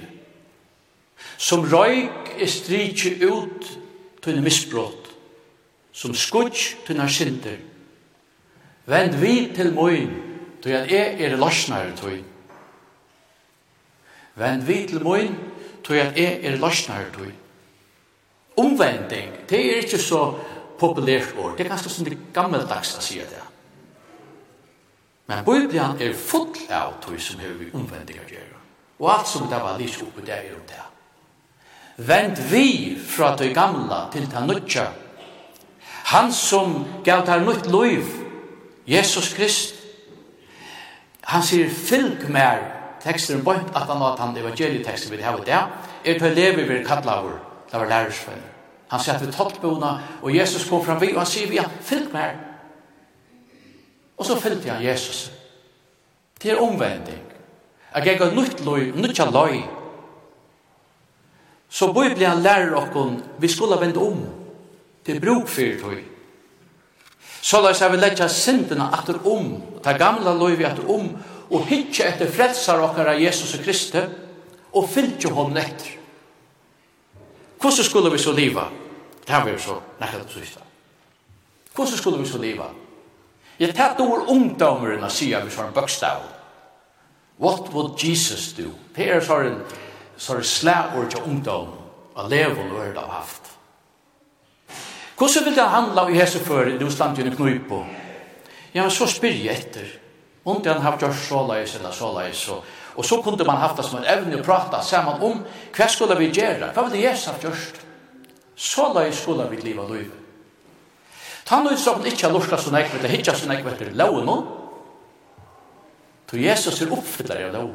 Som røyk er strykje ut tunne misbråt, som skudj til en synder. Vend vi til møyn, til at jeg er løsnare tog. Vend vi til møyn, til at jeg er løsnare tog. Omvending, det er ikke så populært ord. Det er ganske som det gammeldags å si det. Men Bibelen er full av tog som har vi omvending å gjøre. Og alt som det var lyst oppe, det er jo det. Vend vi fra det gamla til det nødja. Han som gav det nytt liv, Jesus Krist, han sier, fylg mer tekster bort at han har han evangelietekster vi har i det, er til å leve ved kattlaver det var lærersvenner. Han sier at vi tatt bona, og Jesus kom fram vi, og han sier vi, ja, fylg meg. Og så fyllde han Jesus. Det er omvending. Jeg gikk av nytt løy, nytt løy. Så Bibelen lærer okkon, vi skulle vende om. til bruk for tøy. Så la oss vi letja syndene atter om, ta gamla løy vi atter om, og hitje etter frelsar okkara Jesus og Kristi, og fylltje hon etter. Hvordan skulle vi så liva? Det har vi så nekket att sista. Hvordan skulle vi så liva? Jeg tatt over ungdommeren ungdommer å si vi en bøkstav. What would Jesus do? Det er så sånn sånn slæord til ungdom og levon og hørt av haft. Hvordan vil det handla i hese før i Osland i Knøypo? Ja, men så spyr jeg etter. Undi han har gjort så leis eller så leis Og, og så kunde man haft det som en evne å prata sammen om hva skulle vi gjøre? Hva var det Jesus har gjort? Såleis skulle vi liva liv. Ta nå ut som ikke har lorska sånn ekvet, det hitja sånn ekvet er loven om. Så Jesus er oppfyllare av lau.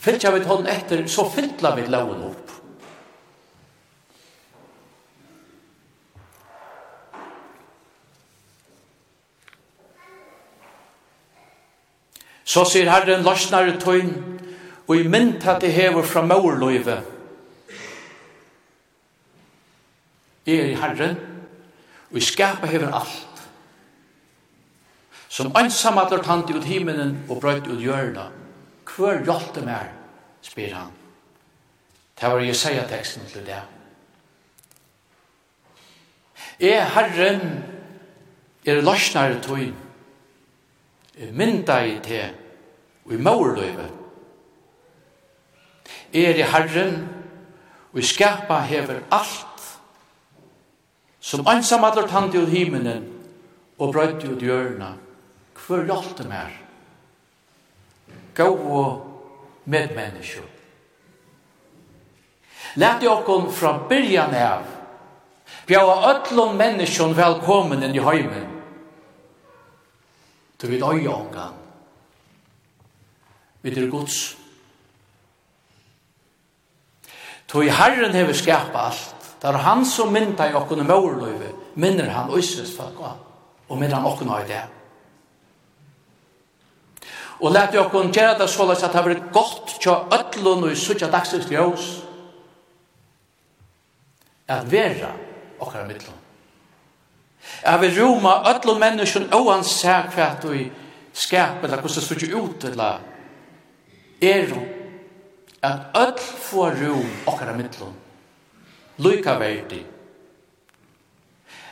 Fyllt jeg vidt hånden etter, så fyllt la vi loven opp. Så sier Herren løsnar i tøyn, og i mynd at det hever fra maurløyve. Jeg er i Herren, og i skapa hever alt. Som ansam at lort han ut himmelen og brøyt ut hjørna. Hver hjalte mer, spyr han. Det var Jesaja-teksten til det. Er Herren, er løsnar i tøyn, mynda i te og i maurløyve. Er i Herren og i skapa hever alt som ansam allar tante ut himmelen og brøyte ut hjørna hver hjalte mer gau og medmennesko Lætti okkon fra byrjan av bjau öllum menneskjon velkommen i heimen Du vet øye ångan. Vi er gods. Toi Herren hever skapa alt. Det er han som mynda i okkone mårløyve. Minner han Øysres folk av. Og minner han okkone i det. Og lette jo okkone gjøre det så løs at det har vært godt tja øtlun og i suttja dagsins ljøs. At vera okkar mittlun. Jeg vil roma alle menneskene oansett hva du skaper, eller hvordan det står ut, eller er at ødl får rom okkara mittlun. Luka verdi.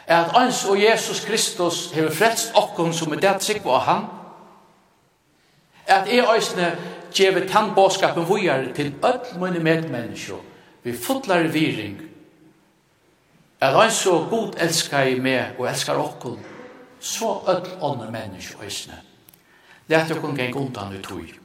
At ans og Jesus Kristus hever frelst okkun som er det sikva av han. At jeg òsne gjevet han båskapen vujar til öll munne medmennesko vi fotlar viring at han så god elskar i meg og elskar okkur, så öll ånder menneske og isne. Lætt okkon geng undan ut tog.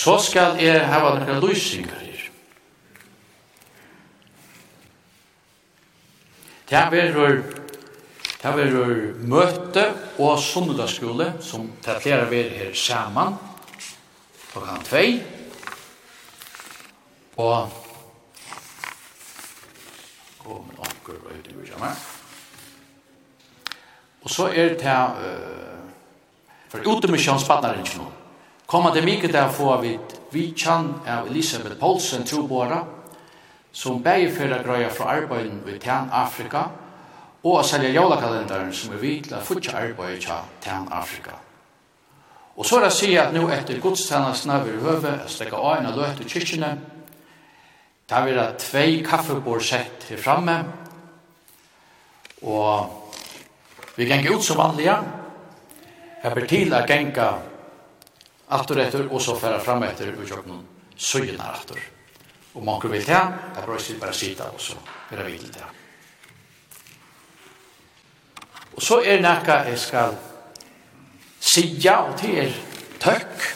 så skal jeg hava noen løsninger her. Det er verur Det verur møte og sundagsskole som det flere verur her saman klokkan 2 og og med anker og ut i kjammer. Og så er det uh, for utemisjonspartneren ikke noe Komma det mycket där få av vi kan av Elisabeth Poulsen, trobora som bäge för att gröja fra arbeten i Tän Afrika og att sälja jolakalendaren som er vid till att fortsätta arbeta i Tän Afrika. Og så er det att säga att nu etter godstjänsterna vi høve att stäcka av en och löta kyrkorna där vi har tvei kaffebord sett här framme og vi kan ut som vanliga Jeg ber til å genge atter etter, og så færa fram etter og kjøk noen søgjene attor. Og mange vil ta, jeg brøy sitt bare sitte, og så vera vil det. Og så er nekka jeg skal sija og til er tøkk.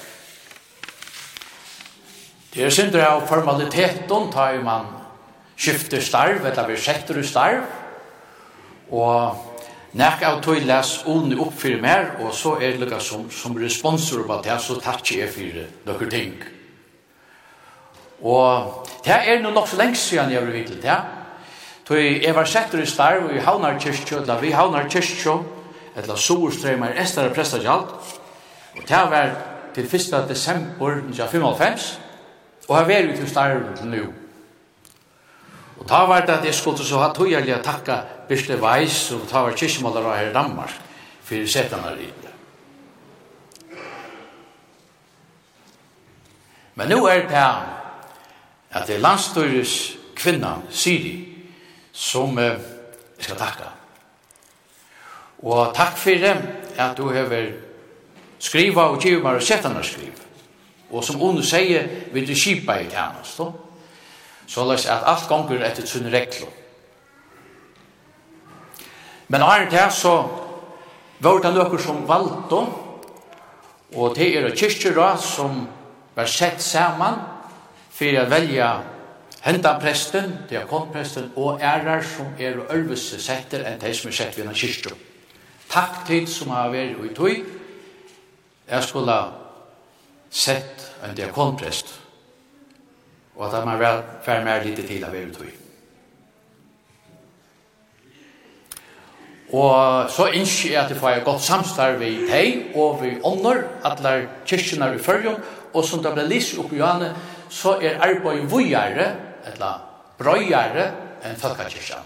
Det er synder av formaliteten tar jo man skifter starv, eller vi setter starv, og Nek av tog les onni opp fyrir mer, og så er det lukka som, som responsor på det, så takk jeg fyrir noen ting. Og det er no nok så lengst siden jeg var vidt det. Tog jeg var setter i starv, i Havnar kyrkjø, eller vi Havnar kyrkjø, eller Sorstrøymer, Esther og Prestagjalt, og det var til 1. desember 1995, og har vært ut i starv til nu. Og da var det at jeg skulle så ha tog jeg takka Bisle Weiss, som tar var kyrkjemaler her i Danmark, for setan her i. Men nu er det her, at det er landstøyres kvinna, Siri, som eh, jeg skal takke. Og takk for det at du har skriva og givet meg og sett henne skrive. Og som hun sier, vil du kjipa i tjernast. Så lest at alt ganger etter sunne regler. Men er det så var det noen som valgte, og det er kyrkjera som var sett sammen for å velge henta presten, diakonpresten og ærer som er ølvese setter enn de som er sett ved en. Takk til som har vært i tog, jeg skulle sett en diakonprest, og at man var ferdig med litt til å være i tog. Og så ønsker jeg at jeg får godt samstarv i hei og vi ånder, at alle kyrkjene i førjum, og som det ble lyst opp i Johanne, så er arbeid vujere, eller brøyere, enn folkakyrkja.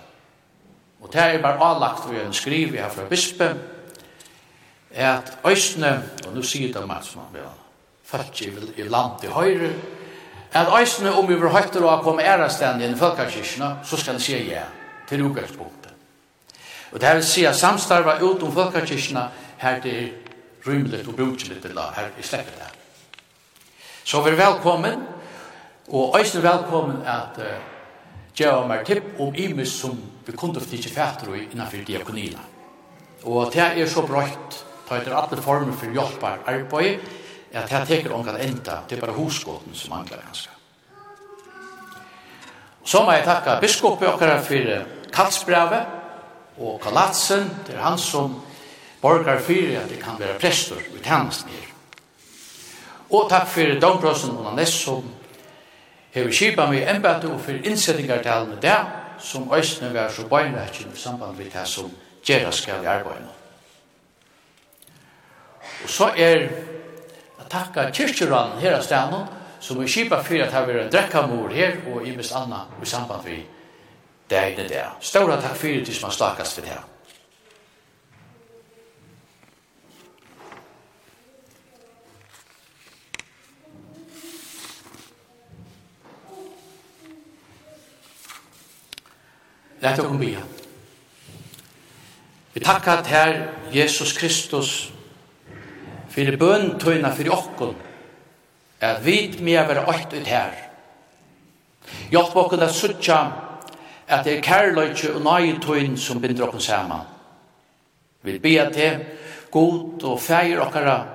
Og det er bare avlagt ved en skriv jeg har fra bispe, er at øysene, og nå sier det meg som han vil, folk i land til høyre, at øysene om vi vil høytere å komme ærestendig enn folkakyrkjene, så skal jeg si ja til utgangspunktet. Og det her vil si at samstarva ut om folkakirkina her det er rymeligt og brukjeligt til her vi slipper det. Så vi er velkommen, og øyne velkommen at uh, gjøre meg tipp om imus som vi kunne for ikke fætter i innenfor diakonina. Og det er så brøyt, ta etter alle former for hjelpar arbeid, at det teker ångan enda, det er bare hosgåten som mangler ganske. Så må jeg takke biskopet okkara for kalsbrevet, og Kalatsen, det er han som borgar fyrir at det kan være prestur i tjenesten her. Og takk fyrir domprosten og Nanes som hever kipa mig embete og fyrir innsettingartalen med det som òsne var så bøgnrekkin i samband med det som gjerra skal i arbeidene. Og så er at takka kyrkjeranen her av stedet som er kipa fyrir at det er en drekkamor her og i mest anna i samband med det er det der. Stora takk fyrir til som har slakast for det her. Lætt okkur bia. Vi takkar til Jesus Kristus fyrir bøn tøyna fyrir okkur at vi mer vera åkt ut her. Hjelp okkur at suttja at det er kærløyke og nøye tøyen som binder oss saman. Vi ber til god og feir okkara.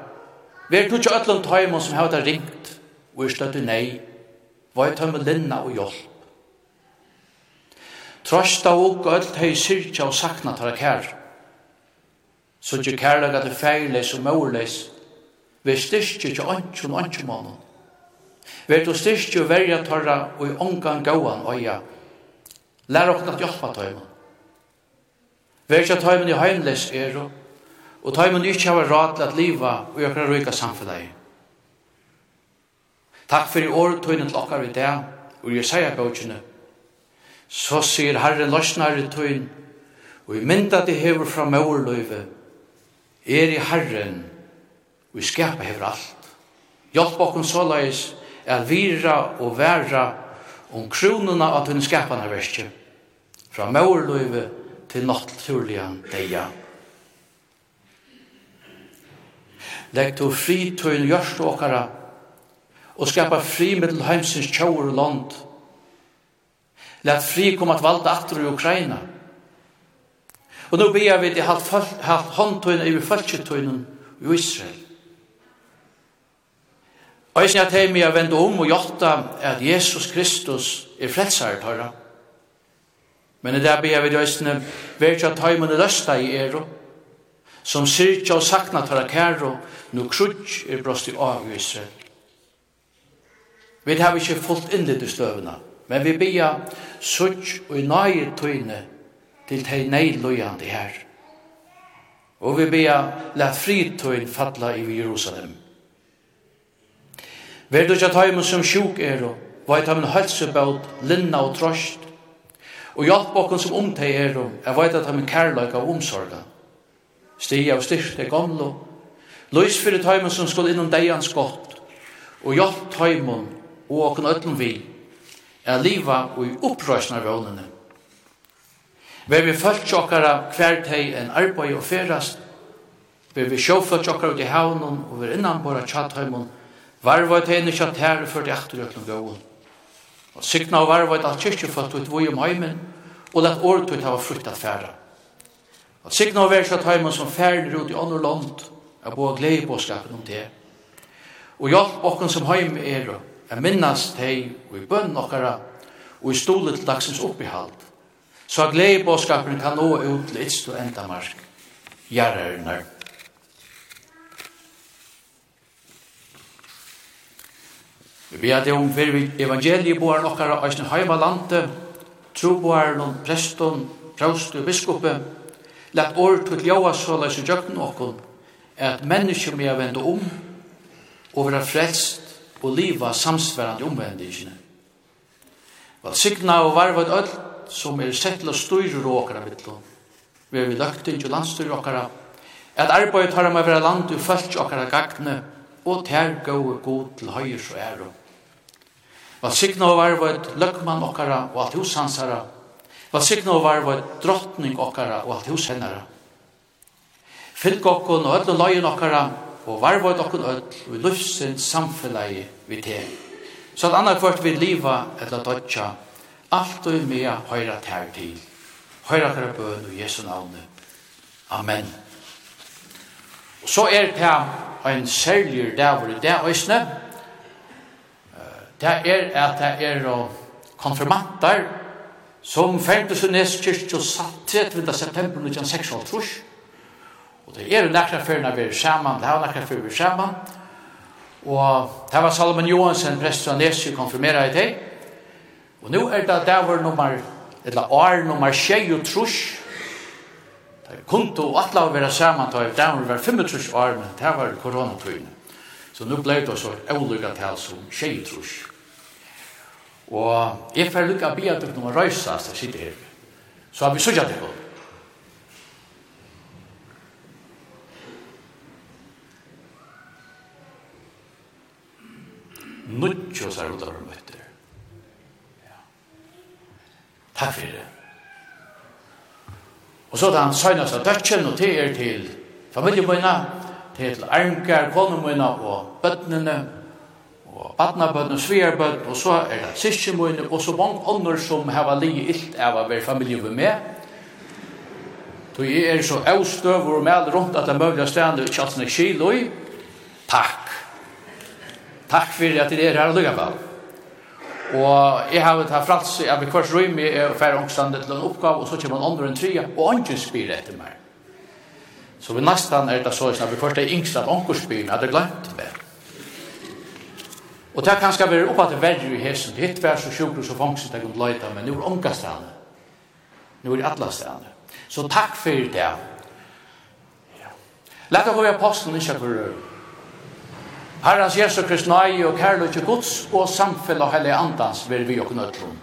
Vi er tutsi ötlund tøymon som hevda ringt og er støttu nei. Vøy tøyme linna og hjelp. Trosta og öll tøy syrkja og sakna tøyra kær. Så tjøy at til feirleis og mørleis. Vi styrkja tjøy antjon antjon antjon antjon antjon antjon antjon antjon og antjon antjon antjon antjon antjon antjon antjon Lær okkur at hjelpa tøymen. Vær ikke tøyma tøymen i er og tøyma tøymen ikke hava råd til at liva og gjør røyka samfunnet. Takk for i år til okkar við þær og jeg sier bøkene. Så sier Herren løsnar i tøyn og i mynda de hever fra møverløyve er i Herren og i skapa hever alt. Hjelp okken såleis er vira og vera om kronene av tunne skapende verset, fra maurløyve til naturliga deia. Legg to fri tøyn gjørst åkara, og skapa fri mittel heimsins tjauer og land. Læt fri kom att valda atter i Ukraina. Og nå ber vi til halvt håndtøyne i falsketøynen i Israel. Og jeg sier at jeg må vende om og gjøre at Jesus Kristus er frelsere tørre. Men det er bare jeg vil gjøre at jeg tar løsta i er som syrkja og sakna tørre kære nu krutsk er brost i av Israel. Vi har ikke fullt inn i støvene, men vi bia sutsk og i nøye tøyne til tei nei løyande her. Og vi bia la fritøyn falla i Jerusalem. Vær du ikke taimen som sjuk er og, veit ham en hølsebøt, linna og trost, og hjelp okken som omtei er og, jeg veit at ham kærleik av omsorga. Stig av styrt er gamlo, Lois fyrir taimen som skal innom deians gott, og hjelp taimen og okken öllum vi, er liva og i upprøsna vånene. Ver vi følt tjokkara hver teg en arbeid og ferast, ver vi sjåfølt tjokkara ut i havnen og ver innan bara tjatheimen, Varva et henne kjatt her for det etter økne gåen. Og sykna og varva et alt kyrkjeføtt ut vore om heimen, og lett året ut hava at færa. Og sykna og verset heimen som færder ut i andre land, er bo glede på skapen om det. Og hjelp okken som heim er, er minnast hei og i bønn okkara, og i stole til dagsens oppihald. Så glede i kan nå ut til ytst og enda marsk. Gjerrarnar. Vi er det om for evangeliet bor nokkara av sin heimalante, troboaren og presten, prøvstu og biskope, lett år til ljøa så leis i jøkken okkon, at mennesker med vende om, og være frelst og liva samsverande omvendingene. Vel sikna og varva et öll som er sett til å styre råkara mittlån. Vi er vi løgting til landstyr okkara, at arbeidet har med å være land og følt okkara gagne, og tergå og god til høyre og ære. Valsikna og var var løgman okkara og alt hos hansara. Valsikna og var var drottning okkara og alt hos hennara. Fylg okkon og öll og løgin okkara og var var okkon öll og lufsin samfellegi vi te. Så at annar kvart vi liva eller dodja, alt og mea høyra tær til. Høyra kara bøn og Jesu navne. Amen. Og så er det en særlig dævur i det øysne, det er at det er konfirmantar som færdes i Nes og satt 30. september 1906. Og det er jo nekra fyrna vi er saman, det er nekra fyrna vi er saman. Og det var Salomon Johansen, prest av Nesi, konfirmera i det. Og nu er det der var nummer, eller år nummer 20 og trus. Det er kunde og atla å være saman, det er der var 25 år, men det var koronatøyne. Så nu blei det så olika tal som 20 trus. Og jeg får lykke å be at dere noen røysast og sitte her. Så har vi sørget dere. Nuttjo sær ut av møtter. Ja. Takk for det. Og så da han søgnet seg døtjen og til er til familiemøyna, til Arnkar, konemøyna og bøttnene, og badnabøtten, sviarbøtten, og så er det syskjemøyne, og så mange ånder som har ligget illt av å være familie med meg. Så jeg er så avstøv og med rundt at det er mulig å ikke alt snakke kilo i. Takk. Takk for at det er her og lykke på. Og jeg har vært her frats, jeg har kvart røy med og færre ångstandet til en oppgave, og så kommer man andre enn tre, og ånden spyr etter meg. Så vi nesten er det så, at vi kvart er yngst at ånden jeg hadde glemt det. Og det kan skal være oppa til verre i hesen. Det hitt vær så sjukker så fangst det kunne løyta, men nå er omga stedene. Nå er det stedene. Så takk for det. Ja. Lætt å gå i apostelen ikke for røy. Herrens Jesu Krist nøy og kærlig til Guds og samfunn og hellig andans vil vi og nødlom.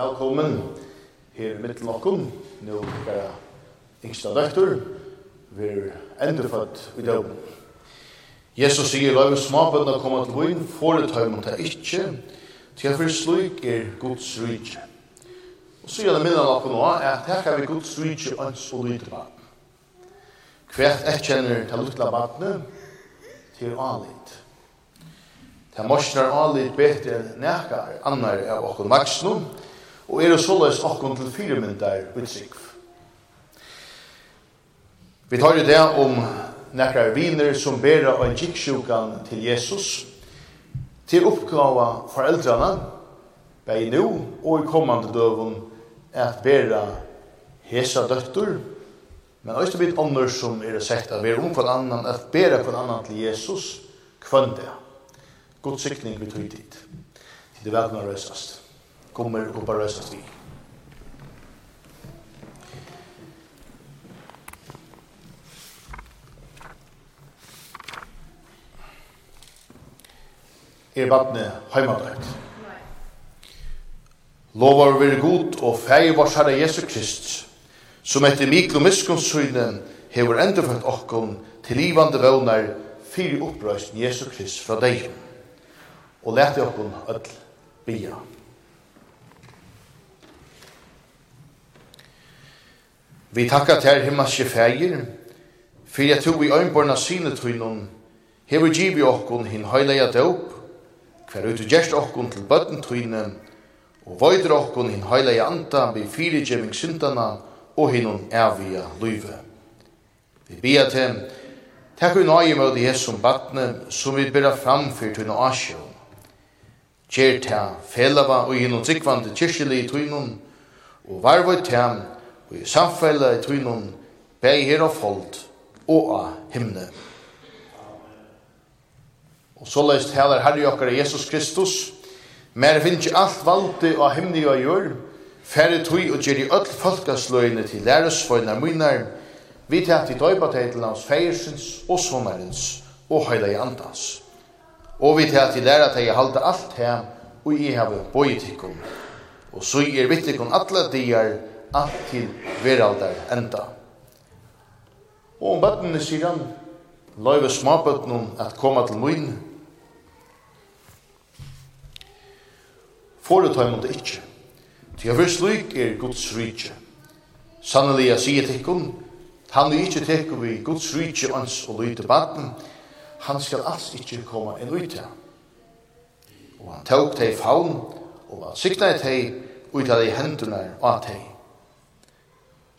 velkommen her i lokkum, nå er bare yngste døktor, vi er endefødt i dag. Jesus sier, la med småbønda komme til vun, får det tøymen til ikke, til jeg fyrir slik er Guds rydje. Og så gjør det minnet lokken nå, at her kan vi Guds rydje ans og lydre barn. Hvert jeg kjenner til lukla badene, til anlitt. Det morsnar anlitt bedre enn nekar annar av okkon vaksnum, og er såleis okkon til firemyndar utsikv. Vi tar jo det om nekrar viner som ber av gikksjukan til Jesus, til oppgava foreldrana, bei nu og i kommande døvun, at bera hesa døttur, men også bit ånder som er sett at vi er om for annan, at bera for annan til Jesus, kvønda. God sikning vi tog dit. Til det velna røsast kommer och bara röstas vid. er vatne heimadrekt. Lovar vi god og fæg vars herre Jesu Krist, som etter mikro miskunnsynen hever endurfødt okkon til livande vøvnar fyrir upprøysten Jesu Krist fra deg. Og lete okkon öll bia. Vi takkar til himmelske fægir, for jeg tog i øynborna sine tøynum, hever givi okkun hin høyleia døp, hver ut gjerst okkun til bøtten tøyne, og vøyder okkun hin høyleia anta vi fyrigjeving syndana og hinun evige løyve. Vi bia til, takk vi nøye med det som batne som vi bera fram for tøyne asjo. Kjer ta felava og hinun sikvande kyrkjelig tøynum, og varvøy til og i samfella i tvinnun bei her og fold og av himne. Og så leist heller herri okkar Jesus Kristus, mer finnst ikke alt valdi av himne og gjør, færre tøy og gjerri öll folkasløyne til læresføynar munar, vi tætt i døypa til hans feirsins og sonarins og heila i andans. Og vi tætt i læra teg halda alt heim og i heve bøytikon. Og så er vittikon alla diar alt til veraldar enda. Og om bøttene sier han, løyve småbøttene at koma til møyne, foretar det ikkje. Til jeg vil slik er Guds rydje. Sannelig jeg sier til hun, han vil ikke teke vi Guds rydje ans og lyte baden, han skal alls ikke komme en ut til Og han tok teg faun, og han sikta teg ut av de hendene av teg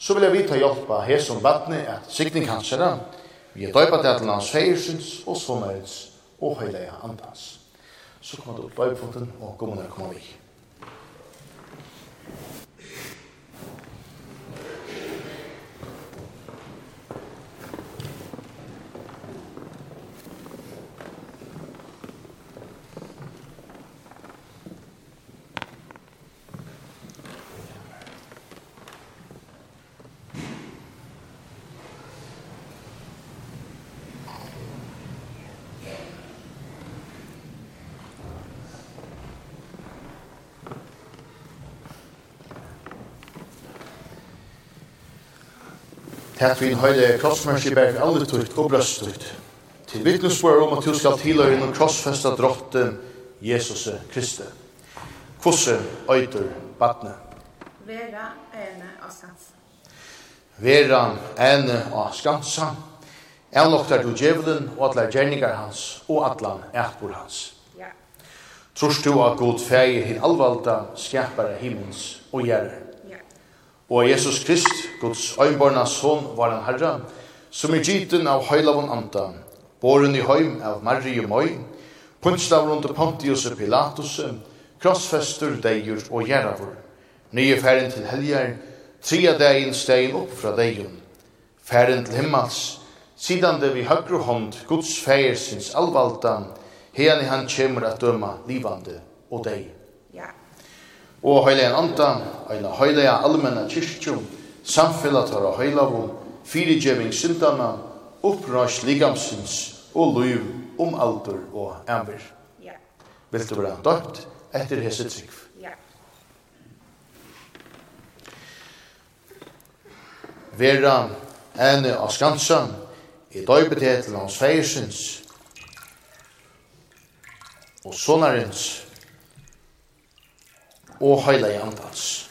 så vil jeg vita hjelpa her som badne at sikning hans herra, vi er døypa til hans heirsins og sonarins og heilige andans. Så kommer du opp døypunkten og kommer når kommer vi. Takk vi høyde høyde i berg alle tutt og brøstutt. Til vittnesbør om at du skal tilhøre innom krossfesta drotten Jesus Kristi. Kvosse øyter batne. Vera ene av skansa. Vera ene av skansa. Elnoktar du djevelen og atler gjerningar hans og atlan etbor hans. Ja. Trors du at god feir hin alvalda skapare himmels og gjerrer. Ja. Og Jesus Krist Guds øynborna son var en herre, som er giten av høylavun anta, boren i høym av Marie Møy, punstav rundt Pontius Pilatus, krossfester, deir og gjeravur, nye færen til helger, tria degin stegin opp fra deion, færen til himmels, sidande vi høyre hånd Guds feir sinns alvalda, hene han kjemur at døma livande og deg. Ja. Og høyleien anta, høyleia allmenna kyrkjum, samfellat har av heilavum, fyrigjeving syndana, upprørs ligamsins og liv om alder og æmver. Ja. Vil du være døpt etter hese trygg? Ja. Vera ene av skansa i døybethet hans feiersins og sonarins og heila i andans.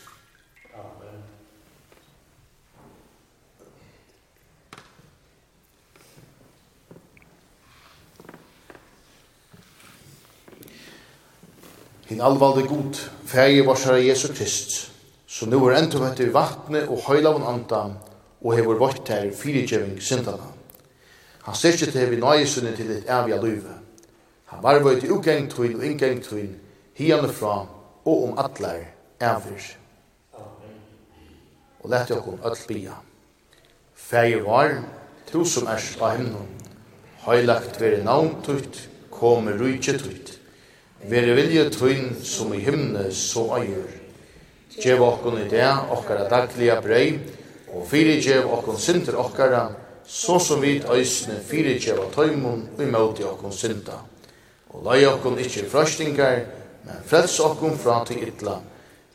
Hinn alvalde god, fægir varsara Jesu Krist, så nu er endur vettur i vatne og høylavun anda, og hefur vått her fyrirgjeving syndana. Han styrkje til vi nøyesunni til et evig løyve. Han var vøyt i ugengt og ingengt tuin, fra og om atler evig. Og lette okkom öll bia. Fægir var, tu som erst av himnon, høylagt veri navn tutt, komi rujtje tutt, Vere vilje tøyn som i himne så eier. Gjev okkon i det okkara dagliga brei, og fyri gjev okkon sinter okkara, så som vit øysne fyri gjev av tøymon og imauti okkon synda. Og lai okkon ikkje frøstingar, men frels okkon fra til ytla,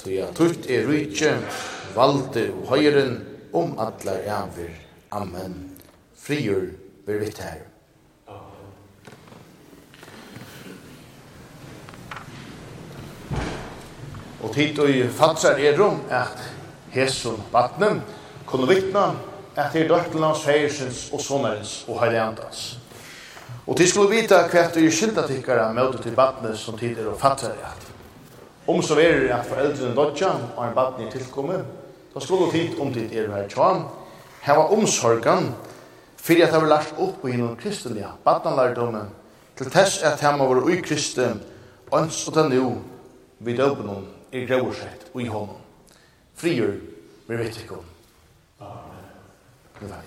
tøy at tutt er rujtje, valde og høyren, om atlar æver. Amen. Frigjør, bervitt herre. Og tid og i fatsar er om at hesson vattnen kunne vittna at det er dørtelans, heiersens og sonarens og heilandans. Og tid skulle vita hva du er skilda tikkara møte til vattnet som tid er og fatsar er at. Om så er det at foreldrene dødja og en vattnet er tilkommet, da skulle tid om tid er her tjåan, heva omsorgan fyrir at det var lagt opp i hinnom kristelige vattnanlærdommen til tess at hemma var ui kristin, øns og den jo vid døpenom er gråsett og i honom. Frier med vettikom. Amen. Nu var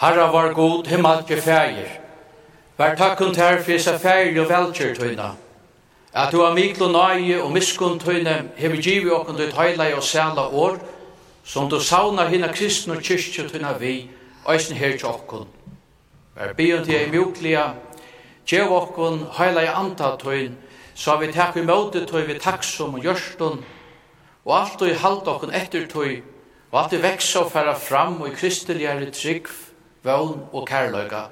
Herra var god, himmelke fægir. Vær takkun ter for seg fægir og velkjør tøyna. At du har miklo nøye og miskun tøyne hever givi okkun du tøyla og sæla år, som du saunar hina kristne og kyrkje tøyna vi, eisen her til okkun. Vær byon til ei mjuklia, gjev okkun heila i anta tøyn, så vi takk i møte tøy vi takksum og gjørstun, og alt du i halda okkun etter tøy, og alt du veksa og færa fram og i kristeligare trygg, vøvn og kærløyga.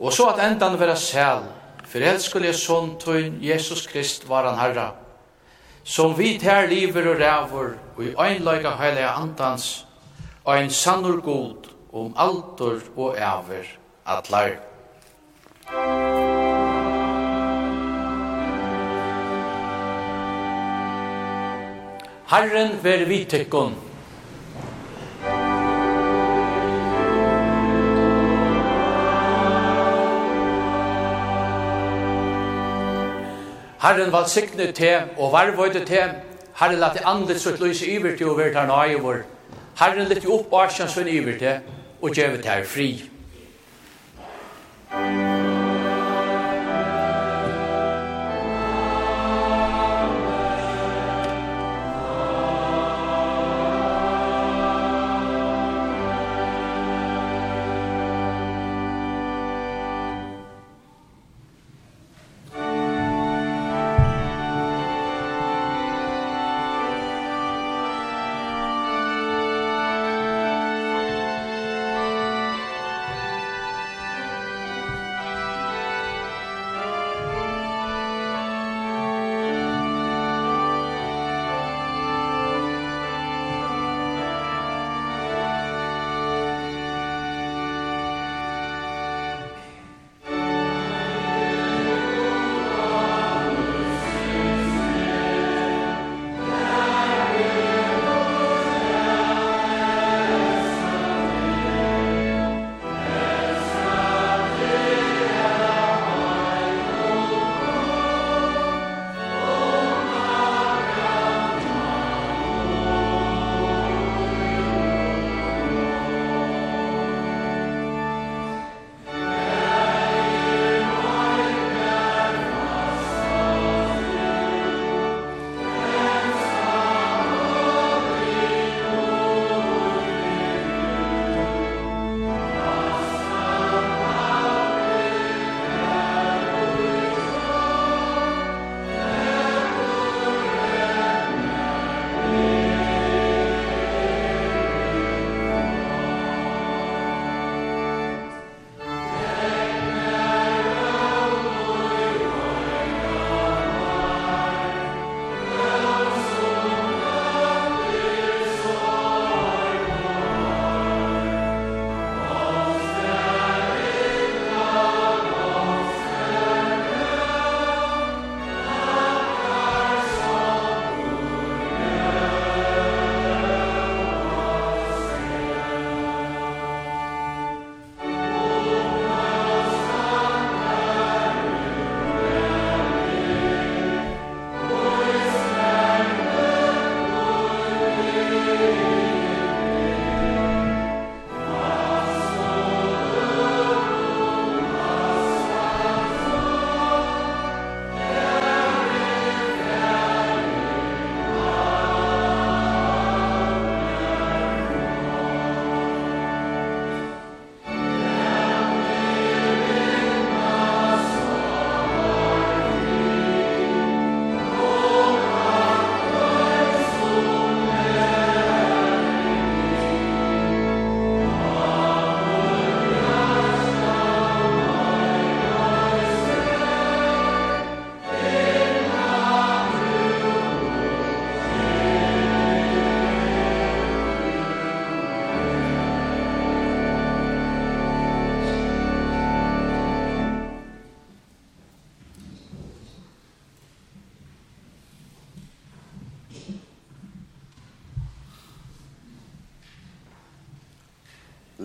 Og så at endan vera sæl, for elskulige sånn tøyn Jesus Krist var han herra, som vi tær liver og rævur og i øynløyga heilige andans, og en sannur god om altor og æver atlar. Herren ver vi tykkon, Herren var valsigne til og varvøyde til. Herren lette andet sutt lyse iver til å være her nøye vår. Herren lette opp asjans for iver til og gjøve til fri. Amen.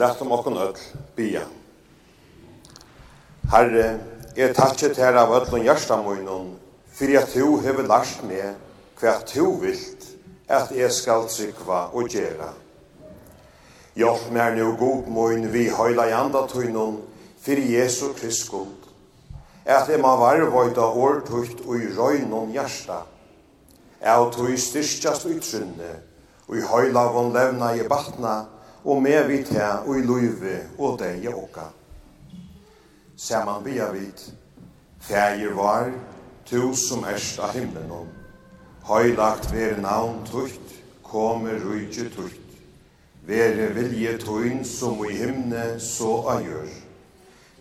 lett om okkun öll bia. Herre, jeg takkje til av öllun hjärsta munnen, fyrir at du hever lagt med hva du vilt at jeg skal trykva og gjera. Hjelp meg nu god moin vi høyla i anda tøynun, fyrir Jesu Kristskund, at jeg må varvøyda årtukt og i røynun hjersta, er at du styrstjast utrynne, og i høyla von levna i batna, og med vi til og i løyve og deg åka. Saman via vidt, Fægir var, tu som erst av himmelen om. Høylagt ver navn tukt, komme rujtje tukt. Vere vilje tuin som i himne så agjør.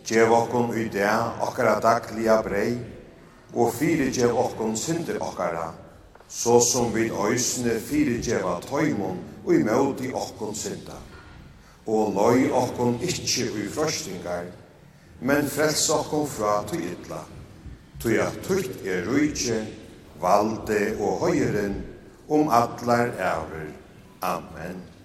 Gjev okkon i det akkara daglia brei, og fire gjev okkon synder akkara, så som vi øysene fire gjeva tøymon og i møte okkon synder og løy okkon ikkje ui frøstingar, men frels okkon fra tu ytla, tu ja tuit er rujtje, valde og høyren, om atlar æver. Amen.